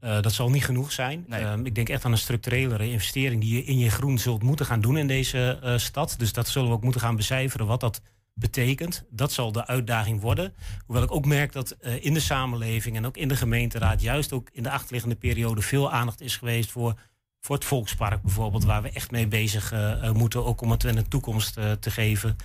Eh, dat zal niet genoeg zijn. Nee. Ehm, ik denk echt aan een structurelere investering die je in je groen zult moeten gaan doen in deze eh, stad. Dus dat zullen we ook moeten gaan becijferen wat dat betekent. Dat zal de uitdaging worden. Hoewel ik ook merk dat eh, in de samenleving en ook in de gemeenteraad, juist ook in de achterliggende periode, veel aandacht is geweest voor, voor het Volkspark bijvoorbeeld, waar we echt mee bezig eh, eh, moeten, ook om het de toekomst te geven.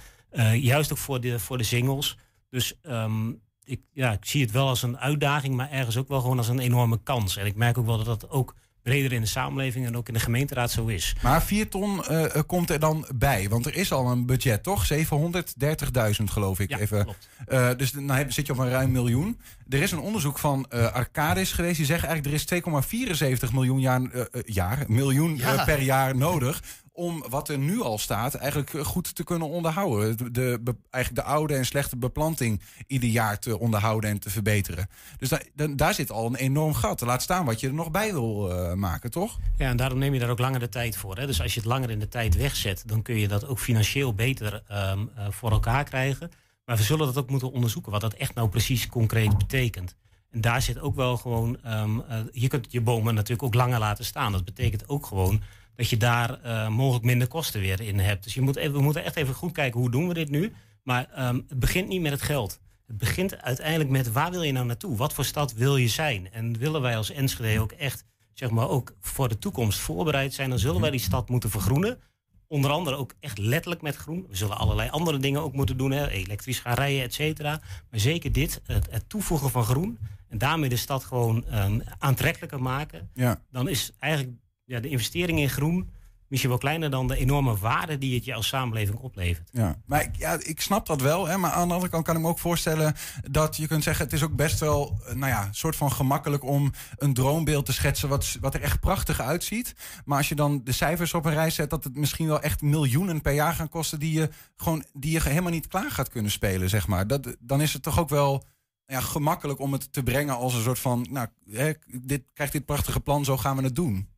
Juist ook voor de, voor de singles. Dus ehm, ik, ja, ik zie het wel als een uitdaging, maar ergens ook wel gewoon als een enorme kans. En ik merk ook wel dat dat ook breder in de samenleving en ook in de gemeenteraad zo is. Maar 4 ton eh, eh, komt er dan bij, want er is al een budget, toch? 730.000 geloof ik. Ja, even. klopt. Eh, dus dan heb- zit je op een ruim miljoen. Er is een onderzoek van Arcadis geweest. Die zeggen eigenlijk er is 2,74 miljoen, jaar, jaar, miljoen Ja. per jaar nodig om wat er nu al staat eigenlijk goed te kunnen onderhouden. De, eigenlijk de oude en slechte beplanting ieder jaar te onderhouden en te verbeteren. Dus da- daar zit al een enorm gat. Laat staan wat je er nog bij wil eh, maken, toch? Ja, en daarom neem je daar ook langer de tijd voor. Hè? Dus als je het langer in de tijd wegzet, dan kun je dat ook financieel beter ehm, eh, voor elkaar krijgen. Maar we zullen dat ook moeten onderzoeken, wat dat echt nou precies concreet betekent. En daar zit ook wel gewoon, ehm, eh, je kunt je bomen natuurlijk ook langer laten staan. Dat betekent ook gewoon dat je daar eh, mogelijk minder kosten weer in hebt. Dus je moet even, we moeten echt even goed kijken, hoe doen we dit nu? Maar ehm, het begint niet met het geld. Het begint uiteindelijk met waar wil je nou naartoe? Wat voor stad wil je zijn? En willen wij als Enschede ook echt, zeg maar, ook voor de toekomst voorbereid zijn, dan zullen wij die stad moeten vergroenen. Onder andere ook echt letterlijk met groen. We zullen allerlei andere dingen ook moeten doen, hè, elektrisch gaan rijden, et cetera. Maar zeker dit, het, het toevoegen van groen en daarmee de stad gewoon ehm, aantrekkelijker maken. Ja. Dan is eigenlijk ja, de investering in groen misschien wel kleiner dan de enorme waarde die het je als samenleving oplevert. Ja, maar ik, ja, ik snap dat wel. Hè, maar aan de andere kant kan ik me ook voorstellen dat je kunt zeggen... het is ook best wel, eh, nou ja, soort van gemakkelijk om een droombeeld te schetsen... Wat, wat er echt prachtig uitziet. Maar als je dan de cijfers op een rij zet... dat het misschien wel echt miljoenen per jaar gaan kosten... die je, gewoon, die je helemaal niet klaar gaat kunnen spelen, zeg maar. Dat, dan is het toch ook wel ja, gemakkelijk om het te brengen als een soort van... nou, hè, dit, krijgt dit prachtige plan, zo gaan we het doen.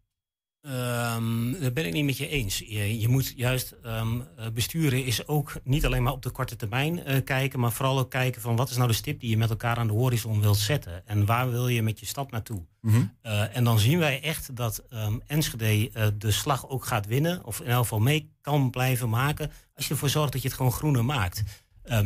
Ehm dat ben ik niet met je eens. Je, je moet juist ehm, eh, besturen is ook niet alleen maar op de korte termijn eh, kijken, maar vooral ook kijken van wat is nou de stip die je met elkaar aan de horizon wilt zetten en waar wil je met je stad naartoe. Eh, en dan zien wij echt dat ehm, Enschede de slag ook gaat winnen, of in elk geval mee kan blijven maken, als je ervoor zorgt dat je het gewoon groener maakt.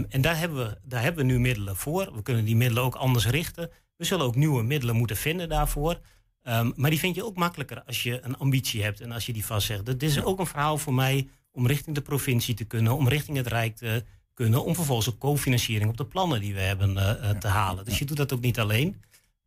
En daar hebben, we, daar hebben we nu middelen voor. We kunnen die middelen ook anders richten. We zullen ook nieuwe middelen moeten vinden daarvoor. Ehm, maar die vind je ook makkelijker als je een ambitie hebt en als je die vastzegt. Dit is ook een verhaal voor mij om richting de provincie te kunnen, om richting het Rijk te kunnen, om vervolgens ook cofinanciering op de plannen die we hebben eh, eh, te halen. Dus je doet dat ook niet alleen.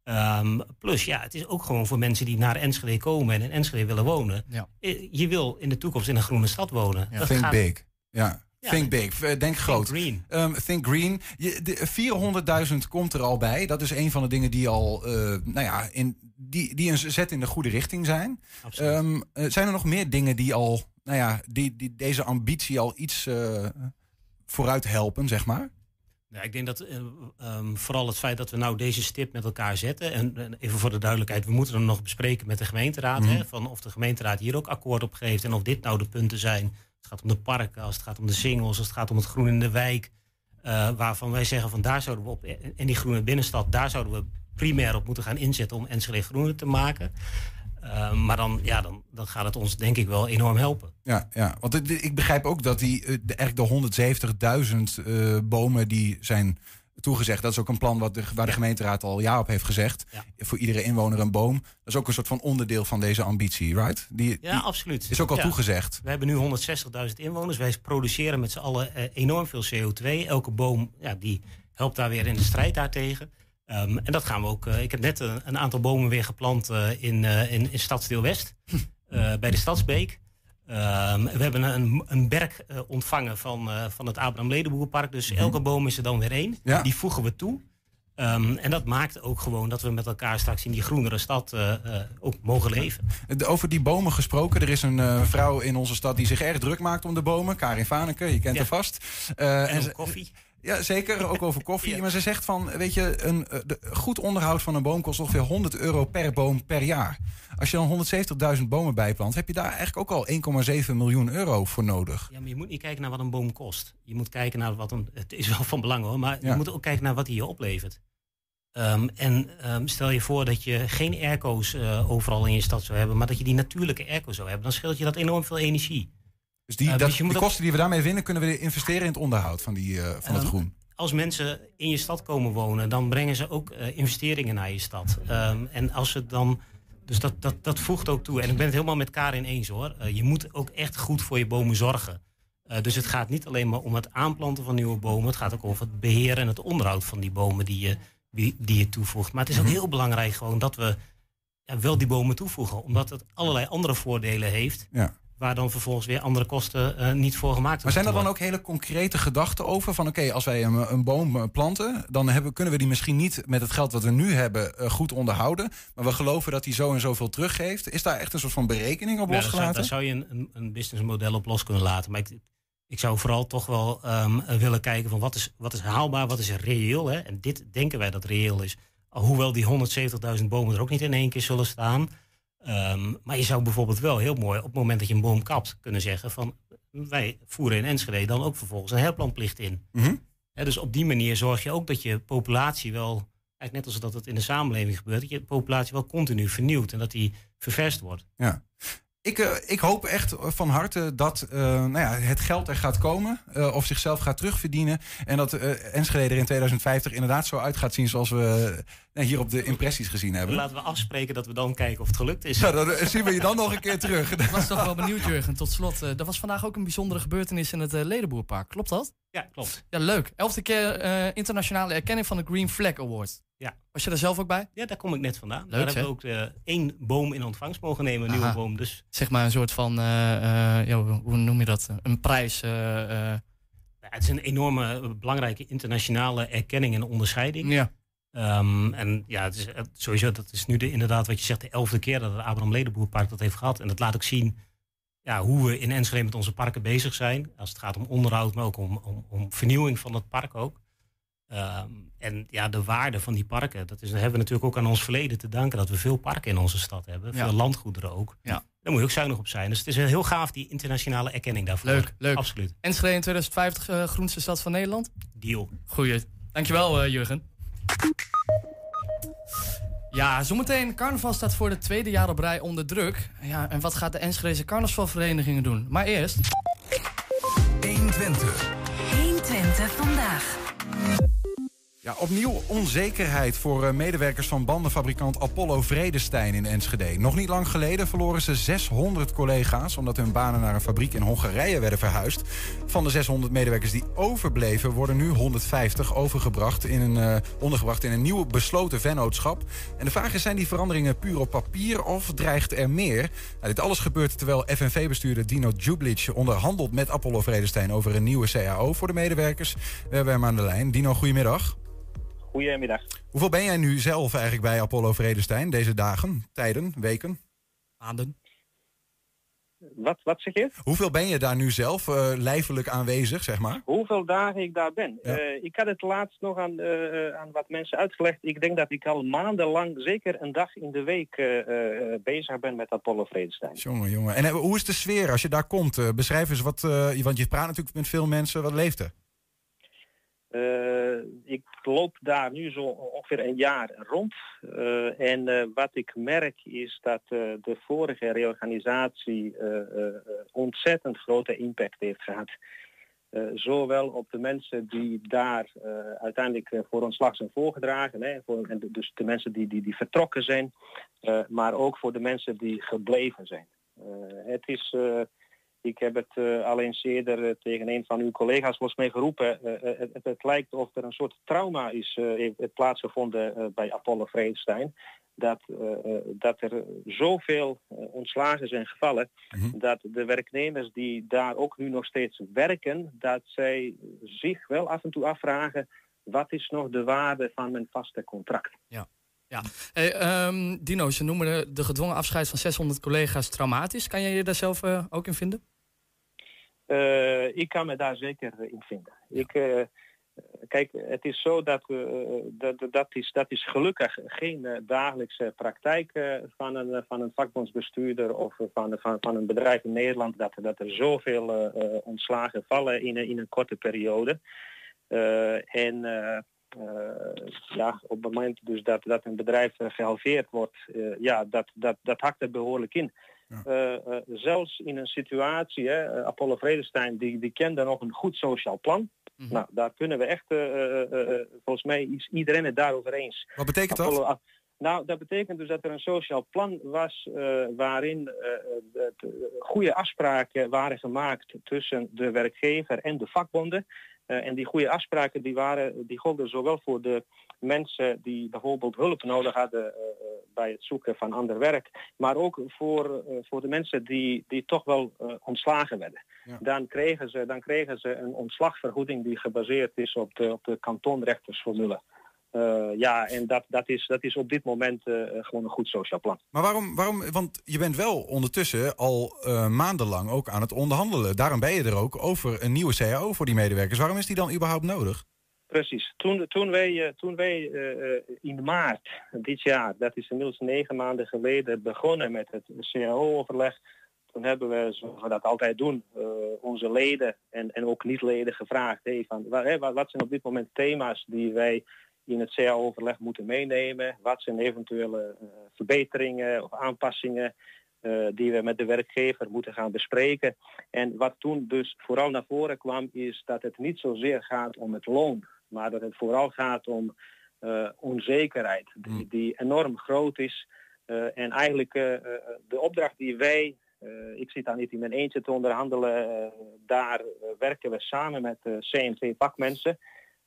Ehm, plus, ja, het is ook gewoon voor mensen die naar Enschede komen en in Enschede willen wonen. Ja. Eh, Je wil in de toekomst in een groene stad wonen. Dat Think gaat- big. Ja. Ja. Think big. Eh, Denk groot. green. Ehm, think green. Je, de 400.000 komt er al bij. Dat is een van de dingen die al, eh, nou ja, in, die, die een zet in de goede richting zijn. Absoluut. Eh, zijn er nog meer dingen die al, nou ja, die, die deze ambitie al iets eh, vooruit helpen, zeg maar? Ja, ik denk dat eh, ehm, vooral het feit dat we nou deze stip met elkaar zetten. En, en even voor de duidelijkheid, we moeten hem nog bespreken met de gemeenteraad. Mhm. Hè, van of de gemeenteraad hier ook akkoord op geeft. En of dit nou de punten zijn. Het gaat om de parken, als het gaat om de singles, als het gaat om het groen in de wijk. eh, waarvan wij zeggen van daar zouden we op. En die groene binnenstad, daar zouden we primair op moeten gaan inzetten om Enschede groener te maken. Eh, maar dan, ja, dan, dan gaat het ons denk ik wel enorm helpen. Ja, ja. want ik begrijp ook dat die, eh, eigenlijk de 170.000 eh, bomen die zijn toegezegd. Dat is ook een plan wat de, waar de gemeenteraad al ja op heeft gezegd. Voor iedere inwoner een boom. Dat is ook een soort van onderdeel van deze ambitie, right? Die, Ja, die absoluut. Is ook al Ja. toegezegd. We hebben nu 160.000 inwoners. Wij produceren met z'n allen eh, enorm veel CO2. Elke boom ja, die helpt daar weer in de strijd daartegen. Ehm, en dat gaan we ook. eh, ik heb net een, een aantal bomen weer geplant eh, in, eh, in, in Stadsdeel West. eh, bij de Stadsbeek. Ehm, we hebben een, een berg eh, ontvangen van, eh, van het Abraham Ledenboerpark. Dus elke boom is er dan weer één. Ja. Die voegen we toe. Ehm, en dat maakt ook gewoon dat we met elkaar straks in die groenere stad eh, ook mogen leven. Over die bomen gesproken. Er is een vrouw in onze stad die zich erg druk maakt om de bomen. Karin Vaneke, je kent Ja. haar vast. En ook koffie. Ja, zeker. Ook over koffie. Maar ze zegt van, weet je, een eh, de, goed onderhoud van een boom kost ongeveer 100 euro per boom per jaar. Als je dan 170.000 bomen bijplant, heb je daar eigenlijk ook al 1,7 miljoen euro voor nodig. Ja, maar je moet niet kijken naar wat een boom kost. Je moet kijken naar wat een. Het is wel van belang hoor, maar Ja. je moet ook kijken naar wat die je oplevert. Ehm, en ehm, stel je voor dat je geen airco's eh, overal in je stad zou hebben, maar dat je die natuurlijke airco zou hebben, dan scheelt je dat enorm veel energie. Dus die, dat, dus ook- kosten die we daarmee winnen, kunnen we investeren in het onderhoud van, die, eh, van het Ehm, groen. Als mensen in je stad komen wonen, dan brengen ze ook eh, investeringen naar je stad. Ehm, en als ze dan. Dus dat, dat, dat voegt ook toe. En ik ben het helemaal met Karin eens hoor. Eh, je moet ook echt goed voor je bomen zorgen. Dus het gaat niet alleen maar om het aanplanten van nieuwe bomen. Het gaat ook over het beheren en het onderhoud van die bomen die je, die, die je toevoegt. Maar het is ook heel belangrijk gewoon dat we ja, wel die bomen toevoegen. Omdat het allerlei andere voordelen heeft. Ja. Waar dan vervolgens weer andere kosten eh, niet voor gemaakt Maar zijn er dan ook hele concrete gedachten over? Van oké, als wij een, een boom eh, planten, dan hebben, kunnen we die misschien niet met het geld wat we nu hebben eh, goed onderhouden. Maar we geloven dat die zo en zoveel teruggeeft. Is daar echt een soort van berekening op Ja, daar zou, losgelaten? daar zou je een, een, een businessmodel op los kunnen laten. Maar ik, ik zou vooral toch wel ehm, willen kijken van wat is, wat is haalbaar, wat is reëel. Hè? En dit denken wij dat reëel is. Hoewel die 170.000 bomen er ook niet in één keer zullen staan. Ehm, maar je zou bijvoorbeeld wel heel mooi op het moment dat je een boom kapt kunnen zeggen van wij voeren in Enschede dan ook vervolgens een herplanplicht in. Mhm. Dus op die manier zorg je ook dat je populatie wel, eigenlijk net als dat het in de samenleving gebeurt, dat je populatie wel continu vernieuwt en dat die ververst wordt. Ja. Ik, eh, ik hoop echt van harte dat eh, nou ja, het geld er gaat komen. eh, of zichzelf gaat terugverdienen. En dat Enschede er in 2050 inderdaad zo uit gaat zien zoals we hier op de impressies gezien hebben. Laten we afspreken dat we dan kijken of het gelukt is. Ja, dan eh, zien we je dan nog een keer terug. Ik was toch wel benieuwd, Jurgen. Tot slot, eh er was vandaag ook een bijzondere gebeurtenis in het eh, Ledenboerpark. Klopt dat? Ja, klopt. Ja, leuk. Elfde keer eh, internationale erkenning van de Green Flag Award. Ja. Was je daar zelf ook bij? Ja, daar kom ik net vandaan. Leuk, daar hebben we ook eh, één boom in ontvangst mogen nemen, een nieuwe boom. Dus Zeg maar een soort van, eh, eh, ja, hoe noem je dat? Een prijs. eh, eh, ja, het is een enorme belangrijke internationale erkenning en onderscheiding. ja. Ehm, en ja, het is, het- sowieso, dat is nu de, inderdaad wat je zegt, de elfde keer dat het Abraham Ledenboerpark dat heeft gehad. En dat laat ook zien ja, hoe we in Enschede met onze parken bezig zijn. Als het gaat om onderhoud, maar ook om, om, om vernieuwing van het park ook. Ehm, en ja, de waarde van die parken, dat, is, dat hebben we natuurlijk ook aan ons verleden te danken. Dat we veel parken in onze stad hebben, Ja. veel landgoederen ook. Ja. Daar moet je ook zuinig op zijn. Dus het is heel gaaf, die internationale erkenning daarvoor. Leuk, leuk. Absoluut. Enschede in 2050 eh, groenste stad van Nederland? Deal. Goeie. Dankjewel, eh Jurgen. Ja, zometeen. Carnaval staat voor de tweede jaar op rij onder druk. Ja, en wat gaat de Enschedeze carnavalverenigingen doen? Maar eerst... 120. 120 vandaag. Ja, opnieuw onzekerheid voor eh, medewerkers van bandenfabrikant Apollo Vredestein in Enschede. Nog niet lang geleden verloren ze 600 collega's omdat hun banen naar een fabriek in Hongarije werden verhuisd. Van de 600 medewerkers die overbleven worden nu 150 overgebracht in een, eh, ondergebracht in een nieuw besloten vennootschap. En de vraag is, zijn die veranderingen puur op papier of dreigt er meer? Nou, dit alles gebeurt terwijl FNV-bestuurder Dino Djublic onderhandelt met Apollo Vredestein over een nieuwe CAO voor de medewerkers. We hebben hem aan de lijn. Dino, goedemiddag. Goedemiddag. Hoeveel ben jij nu zelf eigenlijk bij Apollo Vredestein deze dagen, tijden, weken? Maanden. Wat, wat zeg je? Hoeveel ben je daar nu zelf eh, lijfelijk aanwezig, zeg maar? Hoeveel dagen ik daar ben? Ja. Eh, ik had het laatst nog aan, eh, aan wat mensen uitgelegd. Ik denk dat ik al maandenlang, zeker een dag in de week, eh, eh, bezig ben met Apollo Vredestein. Jongen, jongen. En hoe is de sfeer als je daar komt? Beschrijf eens wat, eh, want je praat natuurlijk met veel mensen. Wat leeft er? Eh, ik loop daar nu zo ongeveer een jaar rond. Eh, en eh, wat ik merk is dat de vorige reorganisatie ontzettend grote impact heeft gehad. Eh, zowel op de mensen die daar uiteindelijk eh, voor ontslag zijn voorgedragen, hè, voor, en dus de mensen die, die, die vertrokken zijn, maar ook voor de mensen die gebleven zijn. Het is, ik heb het uh, al eens eerder uh, tegen een van uw collega's volgens mij geroepen. Uh, het, het, het, lijkt of er een soort trauma is heeft plaatsgevonden bij Apollo Vredestein. Dat, dat er zoveel ontslagen zijn gevallen. Mm-hmm. Dat de werknemers die daar ook nu nog steeds werken, dat zij zich wel af en toe afvragen. Wat is nog de waarde van mijn vaste contract? Ja. Ja. Hey, um, Dino, ze noemen de, de, gedwongen afscheid van 600 collega's traumatisch. Kan jij je daar zelf uh, ook in vinden? Uh, ik kan me daar zeker in vinden. Ja. Ik, uh, kijk, het is zo dat, dat, dat, is, dat is gelukkig geen dagelijkse praktijk van, een, van een vakbondsbestuurder of van, van, van een bedrijf in Nederland dat, dat er zoveel ontslagen vallen in, in een korte periode. en uh, ja, op het moment dus dat, dat een bedrijf gehalveerd wordt, uh, ja, dat, dat, dat hakt er behoorlijk in. Ja. zelfs in een situatie, hè, Apollo Vredestein, die, die kende nog een goed sociaal plan. Mhm. Nou, daar kunnen we echt, volgens mij is iedereen het daarover eens. Wat betekent Apollo, dat? Nou, dat betekent dus dat er een sociaal plan was uh, waarin uh, de, de goede afspraken waren gemaakt tussen de werkgever en de vakbonden. Uh, en die goede afspraken die waren, die golden zowel voor de mensen die bijvoorbeeld hulp nodig hadden bij het zoeken van ander werk, maar ook voor, voor de mensen die, die toch wel ontslagen werden. Ja. Dan, kregen ze, dan kregen ze een ontslagvergoeding die gebaseerd is op de, op de kantonrechtersformule. Uh, ja, en dat, dat, is, dat is op dit moment uh, gewoon een goed sociaal plan. Maar waarom, waarom, want je bent wel ondertussen al uh, maandenlang ook aan het onderhandelen. Daarom ben je er ook over een nieuwe CAO voor die medewerkers. Waarom is die dan überhaupt nodig? Precies. Toen, toen wij, toen wij in maart dit jaar, dat is inmiddels negen maanden geleden, begonnen met het CAO-overleg, toen hebben we, zoals we dat altijd doen, onze leden en, en ook niet-leden gevraagd, hey, van, wat, wat zijn op dit moment thema's die wij in het CA-overleg moeten meenemen. Wat zijn eventuele uh, verbeteringen of aanpassingen uh, die we met de werkgever moeten gaan bespreken. En wat toen dus vooral naar voren kwam is dat het niet zozeer gaat om het loon, maar dat het vooral gaat om uh, onzekerheid die, die, enorm groot is. en eigenlijk de opdracht die wij ik zit daar niet in mijn eentje te onderhandelen. Daar werken we samen met CNV-vakmensen.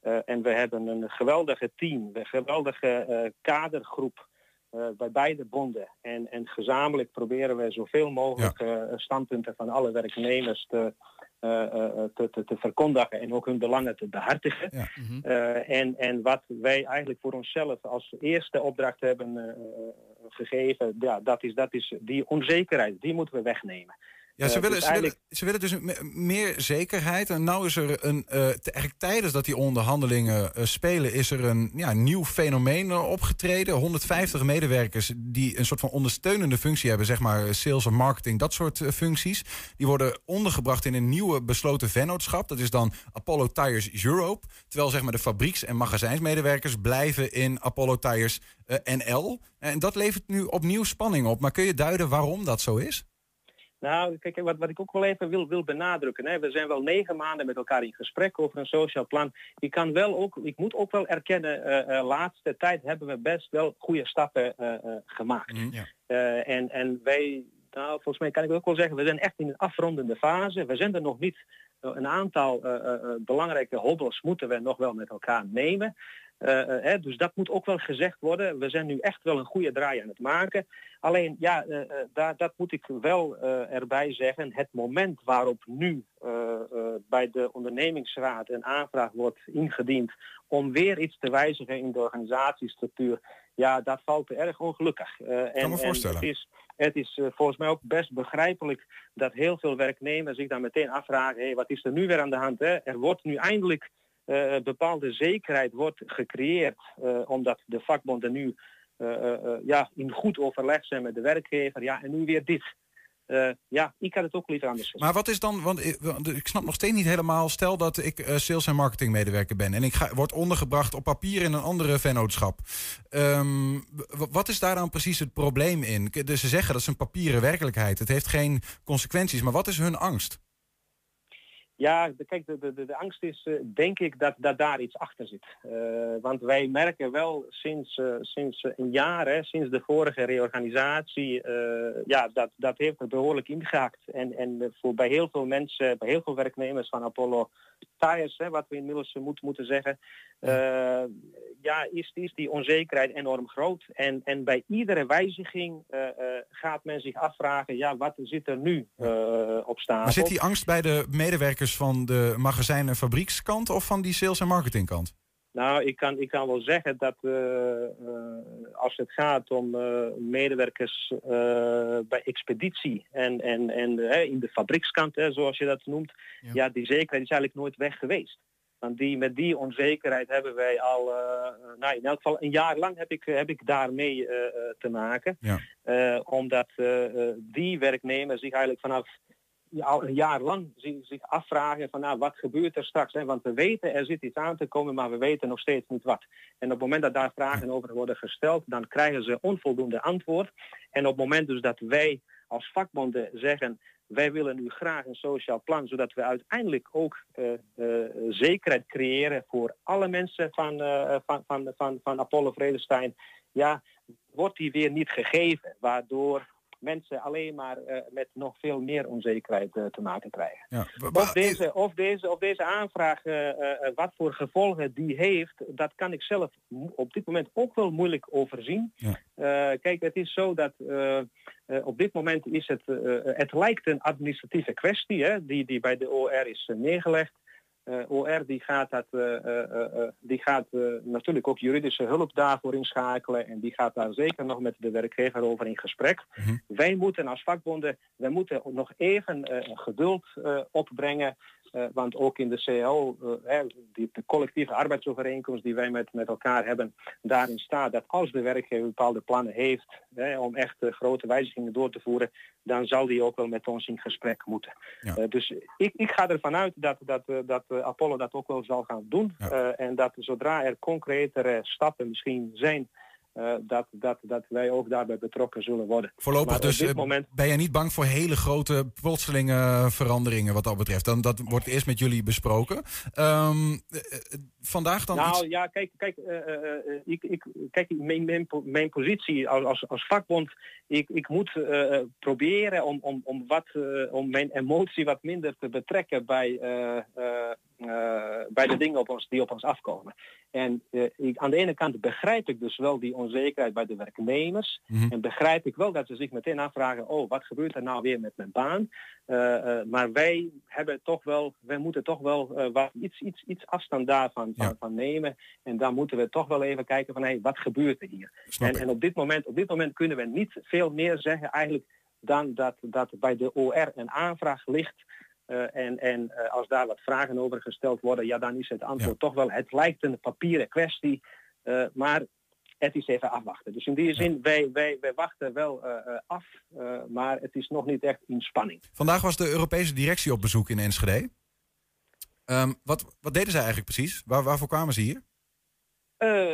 Uh, en we hebben een geweldige team, een geweldige uh, kadergroep uh, bij beide bonden. En, en gezamenlijk proberen we zoveel mogelijk ja. standpunten van alle werknemers te, te, te, te, verkondigen en ook hun belangen te behartigen. Ja. -hmm. en, en wat wij eigenlijk voor onszelf als eerste opdracht hebben gegeven, ja, dat, is, dat is die onzekerheid, die moeten we wegnemen. Ja, ze, willen, dus ze, willen, ze willen dus meer zekerheid. En nou is er een. Uh, eigenlijk tijdens dat die onderhandelingen uh, spelen, is er een ja, nieuw fenomeen opgetreden. 150 medewerkers die een soort van ondersteunende functie hebben, zeg maar sales en marketing, dat soort functies. Die worden ondergebracht in een nieuwe besloten vennootschap. Dat is dan Apollo Tires Europe. Terwijl zeg maar de fabrieks- en magazijnsmedewerkers blijven in Apollo Tires NL. En dat levert nu opnieuw spanning op. Maar kun je duiden waarom dat zo is? Nou, kijk, wat, wat ik ook wel even wil, wil benadrukken. Hè. We zijn wel negen maanden met elkaar in gesprek over een sociaal plan. Ik kan wel ook, ik moet ook wel erkennen, uh, uh, laatste tijd hebben we best wel goede stappen uh, gemaakt. Mm, ja. en, en wij, nou, volgens mij kan ik ook wel zeggen, we zijn echt in een afrondende fase. We zijn er nog niet. Een aantal belangrijke hobbels moeten we nog wel met elkaar nemen. Uh, uh, dus dat moet ook wel gezegd worden. We zijn nu echt wel een goede draai aan het maken. Alleen, ja, uh, daar, dat moet ik wel erbij zeggen. Het moment waarop nu bij de ondernemingsraad een aanvraag wordt ingediend om weer iets te wijzigen in de organisatiestructuur, ja, dat valt erg ongelukkig. kan en, me voorstellen. En het is, het is volgens mij ook best begrijpelijk dat heel veel werknemers zich dan meteen afvragen, hé, hey, wat is er nu weer aan de hand? Hè? Er wordt nu eindelijk uh, bepaalde zekerheid wordt gecreëerd uh, omdat de vakbonden nu uh, ja, in goed overleg zijn met de werkgever. Ja, en nu weer dit. ja, ik had het ook liever anders Maar wat is dan, want ik, ik snap nog steeds niet helemaal, stel dat ik sales- en marketingmedewerker ben en ik ga, word ondergebracht op papier in een andere vennootschap. Um, wat is daar dan precies het probleem in? Dus ze zeggen dat is een papieren werkelijkheid. Het heeft geen consequenties, maar wat is hun angst? Ja, kijk, de, de, de angst is, uh, denk ik, dat, dat daar iets achter zit. Uh, want wij merken wel sinds, uh, sinds een jaar, hè, sinds de vorige reorganisatie, ja, dat, dat heeft er behoorlijk ingehaakt. En, en voor bij heel veel mensen, bij heel veel werknemers van Apollo Tires, hè, wat we inmiddels moet, moeten zeggen, ja, is, is die onzekerheid enorm groot. En, en bij iedere wijziging gaat men zich afvragen, ja, wat zit er nu op staan? Maar zit die angst bij de medewerkers van de magazijn- en fabriekskant of van die sales- en marketingkant? Nou, ik kan, ik kan wel zeggen dat uh, uh, als het gaat om uh, medewerkers bij expeditie en, en, en in de fabriekskant, hè, zoals je dat noemt, ja. ja. die zekerheid is eigenlijk nooit weg geweest. Want die, met die onzekerheid hebben wij al, nou in elk geval een jaar lang heb ik, heb ik daarmee te maken. Ja. omdat die werknemers zich eigenlijk vanaf al een jaar lang zich, afvragen van nou, wat gebeurt er straks? Hè? Want we weten er zit iets aan te komen, maar we weten nog steeds niet wat. En op het moment dat daar vragen over worden gesteld, dan krijgen ze onvoldoende antwoord. En op het moment dus dat wij als vakbonden zeggen, wij willen nu graag een sociaal plan, zodat we uiteindelijk ook uh, uh, zekerheid creëren voor alle mensen van, uh, van, van, van, van Apollo Vredestein. Ja, wordt die weer niet gegeven. Waardoor mensen alleen maar eh, met nog veel meer onzekerheid eh, te maken krijgen. Ja. Of deze, of deze, of deze aanvraag, eh, wat voor gevolgen die heeft, dat kan ik zelf op dit moment ook wel moeilijk overzien. Ja. Kijk, het is zo dat op dit moment is het, het lijkt een administratieve kwestie hè, die, die bij de OR is neergelegd. Eh, OR die gaat, dat, eh, eh, die gaat natuurlijk ook juridische hulp daarvoor inschakelen en die gaat daar zeker nog met de werkgever over in gesprek. Wij moeten als vakbonden, wij moeten nog even geduld opbrengen, want ook in de CAO, die, de collectieve arbeidsovereenkomst die wij met, met elkaar hebben, daarin staat dat als de werkgever bepaalde plannen heeft hè, om echt grote wijzigingen door te voeren, dan zal die ook wel met ons in gesprek moeten. Ja. Dus ik, ik ga ervan uit dat, dat, dat Apollo dat ook wel zal gaan doen. Eh, en dat zodra er concretere stappen misschien zijn, eh, dat, dat, dat wij ook daarbij betrokken zullen worden. Voorlopig Maar dus dit eh, moment ben je niet bang voor hele grote plotselinge veranderingen wat dat betreft. Dan, dat wordt eerst met jullie besproken. Ehm, eh, eh, vandaag dan nou iets... ja, kijk, kijk, eh, eh, eh, ik, ik, kijk mijn, mijn, mijn positie als, als, als vakbond, ik, ik moet eh, proberen om, om, om, wat, eh, om mijn emotie wat minder te betrekken bij, eh, eh, eh, bij de dingen op ons, die op ons afkomen. En eh, ik, aan de ene kant begrijp ik dus wel die onzekerheid bij de werknemers. Mhm. En begrijp ik wel dat ze zich meteen afvragen, oh, wat gebeurt er nou weer met mijn baan? Eh, eh, maar wij hebben toch wel, wij moeten toch wel eh, wat, iets, iets, iets afstand daarvan van, van nemen. En dan moeten we toch wel even kijken van, hé, wat gebeurt er hier? En, en op dit moment, op dit moment kunnen we niet veel meer zeggen eigenlijk dan dat, dat bij de OR een aanvraag ligt. Eh, en en eh, als daar wat vragen over gesteld worden, ja, dan is het antwoord toch wel, het lijkt een papieren kwestie, eh, maar het is even afwachten. Dus in die zin, wij, wij, wij wachten wel af, maar het is nog niet echt in spanning. Vandaag was de Europese directie op bezoek in Enschede. Ehm, wat, wat deden zij eigenlijk precies? Waar, waarvoor kwamen ze hier?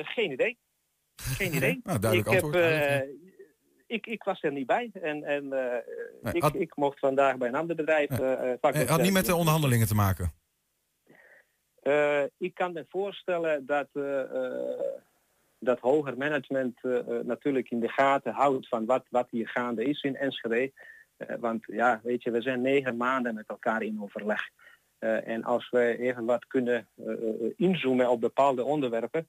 Geen idee. Geen idee. Nou, duidelijk ik, antwoord, ik, ik was er niet bij. En, en eh, Nee, ik, had- ik mocht vandaag bij een ander bedrijf. eh, eh, Het had niet met de onderhandelingen te maken. Ik kan me voorstellen dat, dat hoger management natuurlijk in de gaten houdt van wat, wat hier gaande is in Enschede. Eh, want ja, weet je, we zijn negen maanden met elkaar in overleg. En als we even wat kunnen inzoomen op bepaalde onderwerpen.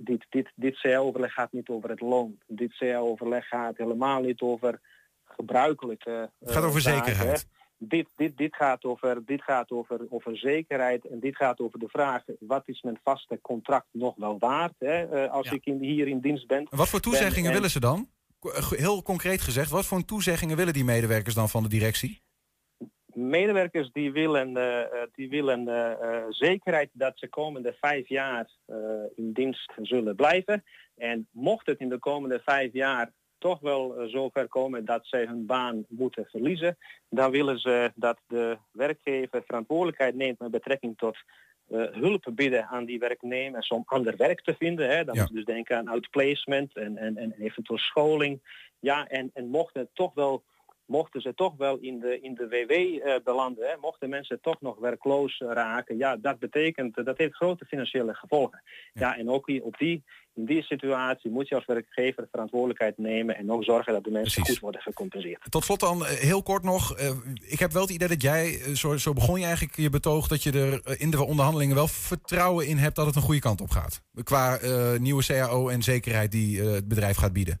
Dit, dit, dit CA-overleg gaat niet over het loon. Dit CA-overleg gaat helemaal niet over gebruikelijke. Het gaat eh, over zaken, zekerheid. hè. Dit, dit, dit gaat, over, dit gaat over, over zekerheid en dit gaat over de vraag wat is mijn vaste contract nog wel waard hè, eh, als ik in, hier in dienst ben. En wat voor toezeggingen Ben- en- willen ze dan? Eh, Heel concreet gezegd, wat voor toezeggingen willen die medewerkers dan van de directie? Medewerkers die willen, eh, eh, die willen eh, zekerheid dat ze komende vijf jaar in dienst zullen blijven. En mocht het in de komende vijf jaar toch wel zover komen dat zij hun baan moeten verliezen, dan willen ze dat de werkgever verantwoordelijkheid neemt met betrekking tot hulp bieden aan die werknemers om ander werk te vinden. Hè. Dan Ja. moet je dus denken aan outplacement en, en, en eventueel scholing. Ja, en, en mocht het toch wel mochten ze toch wel in de, in de WW eh, belanden, hè, mochten mensen toch nog werkloos raken, ja, dat betekent, eh, dat heeft grote financiële gevolgen. Ja, en ook op die, in die situatie moet je als werkgever verantwoordelijkheid nemen en ook zorgen dat de mensen goed worden gecompenseerd. Tot slot dan, eh, heel kort nog. ik heb wel het idee dat jij, zo, zo begon je eigenlijk je betoog... dat je er in de onderhandelingen wel vertrouwen in hebt dat het een goede kant op gaat. Qua nieuwe CAO en zekerheid die het bedrijf gaat bieden.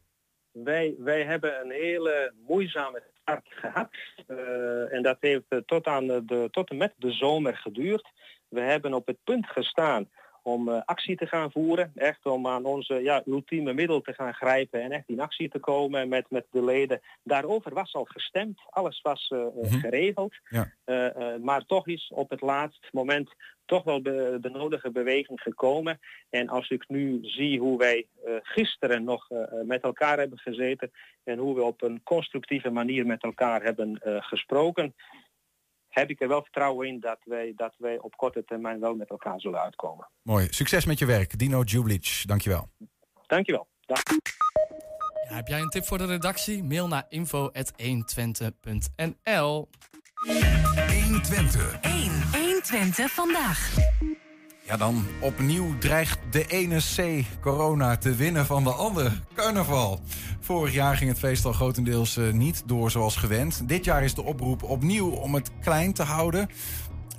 Wij, wij hebben een hele moeizame start gehad. Eh, en dat heeft eh, tot, aan de, tot en met de zomer geduurd. We hebben op het punt gestaan om eh, actie te gaan voeren. Echt om aan onze ja, ultieme middel te gaan grijpen en echt in actie te komen met, met de leden. Daarover was al gestemd. Alles was eh, eh, geregeld. Ja. Maar toch is op het laatste moment toch wel de, de nodige beweging gekomen. En als ik nu zie hoe wij gisteren nog met elkaar hebben gezeten en hoe we op een constructieve manier met elkaar hebben gesproken, heb ik er wel vertrouwen in dat wij, dat wij op korte termijn wel met elkaar zullen uitkomen. Mooi. Succes met je werk. Dino Jublic, dankjewel. Dankjewel. Dag. Ja, heb jij een tip voor de redactie? Mail naar info.120.nl 120. 1. 120 vandaag. Ja, dan opnieuw dreigt de ene C, corona, te winnen van de andere, carnaval. Vorig jaar ging het feest al grotendeels eh, niet door zoals gewend. Dit jaar is de oproep opnieuw om het klein te houden.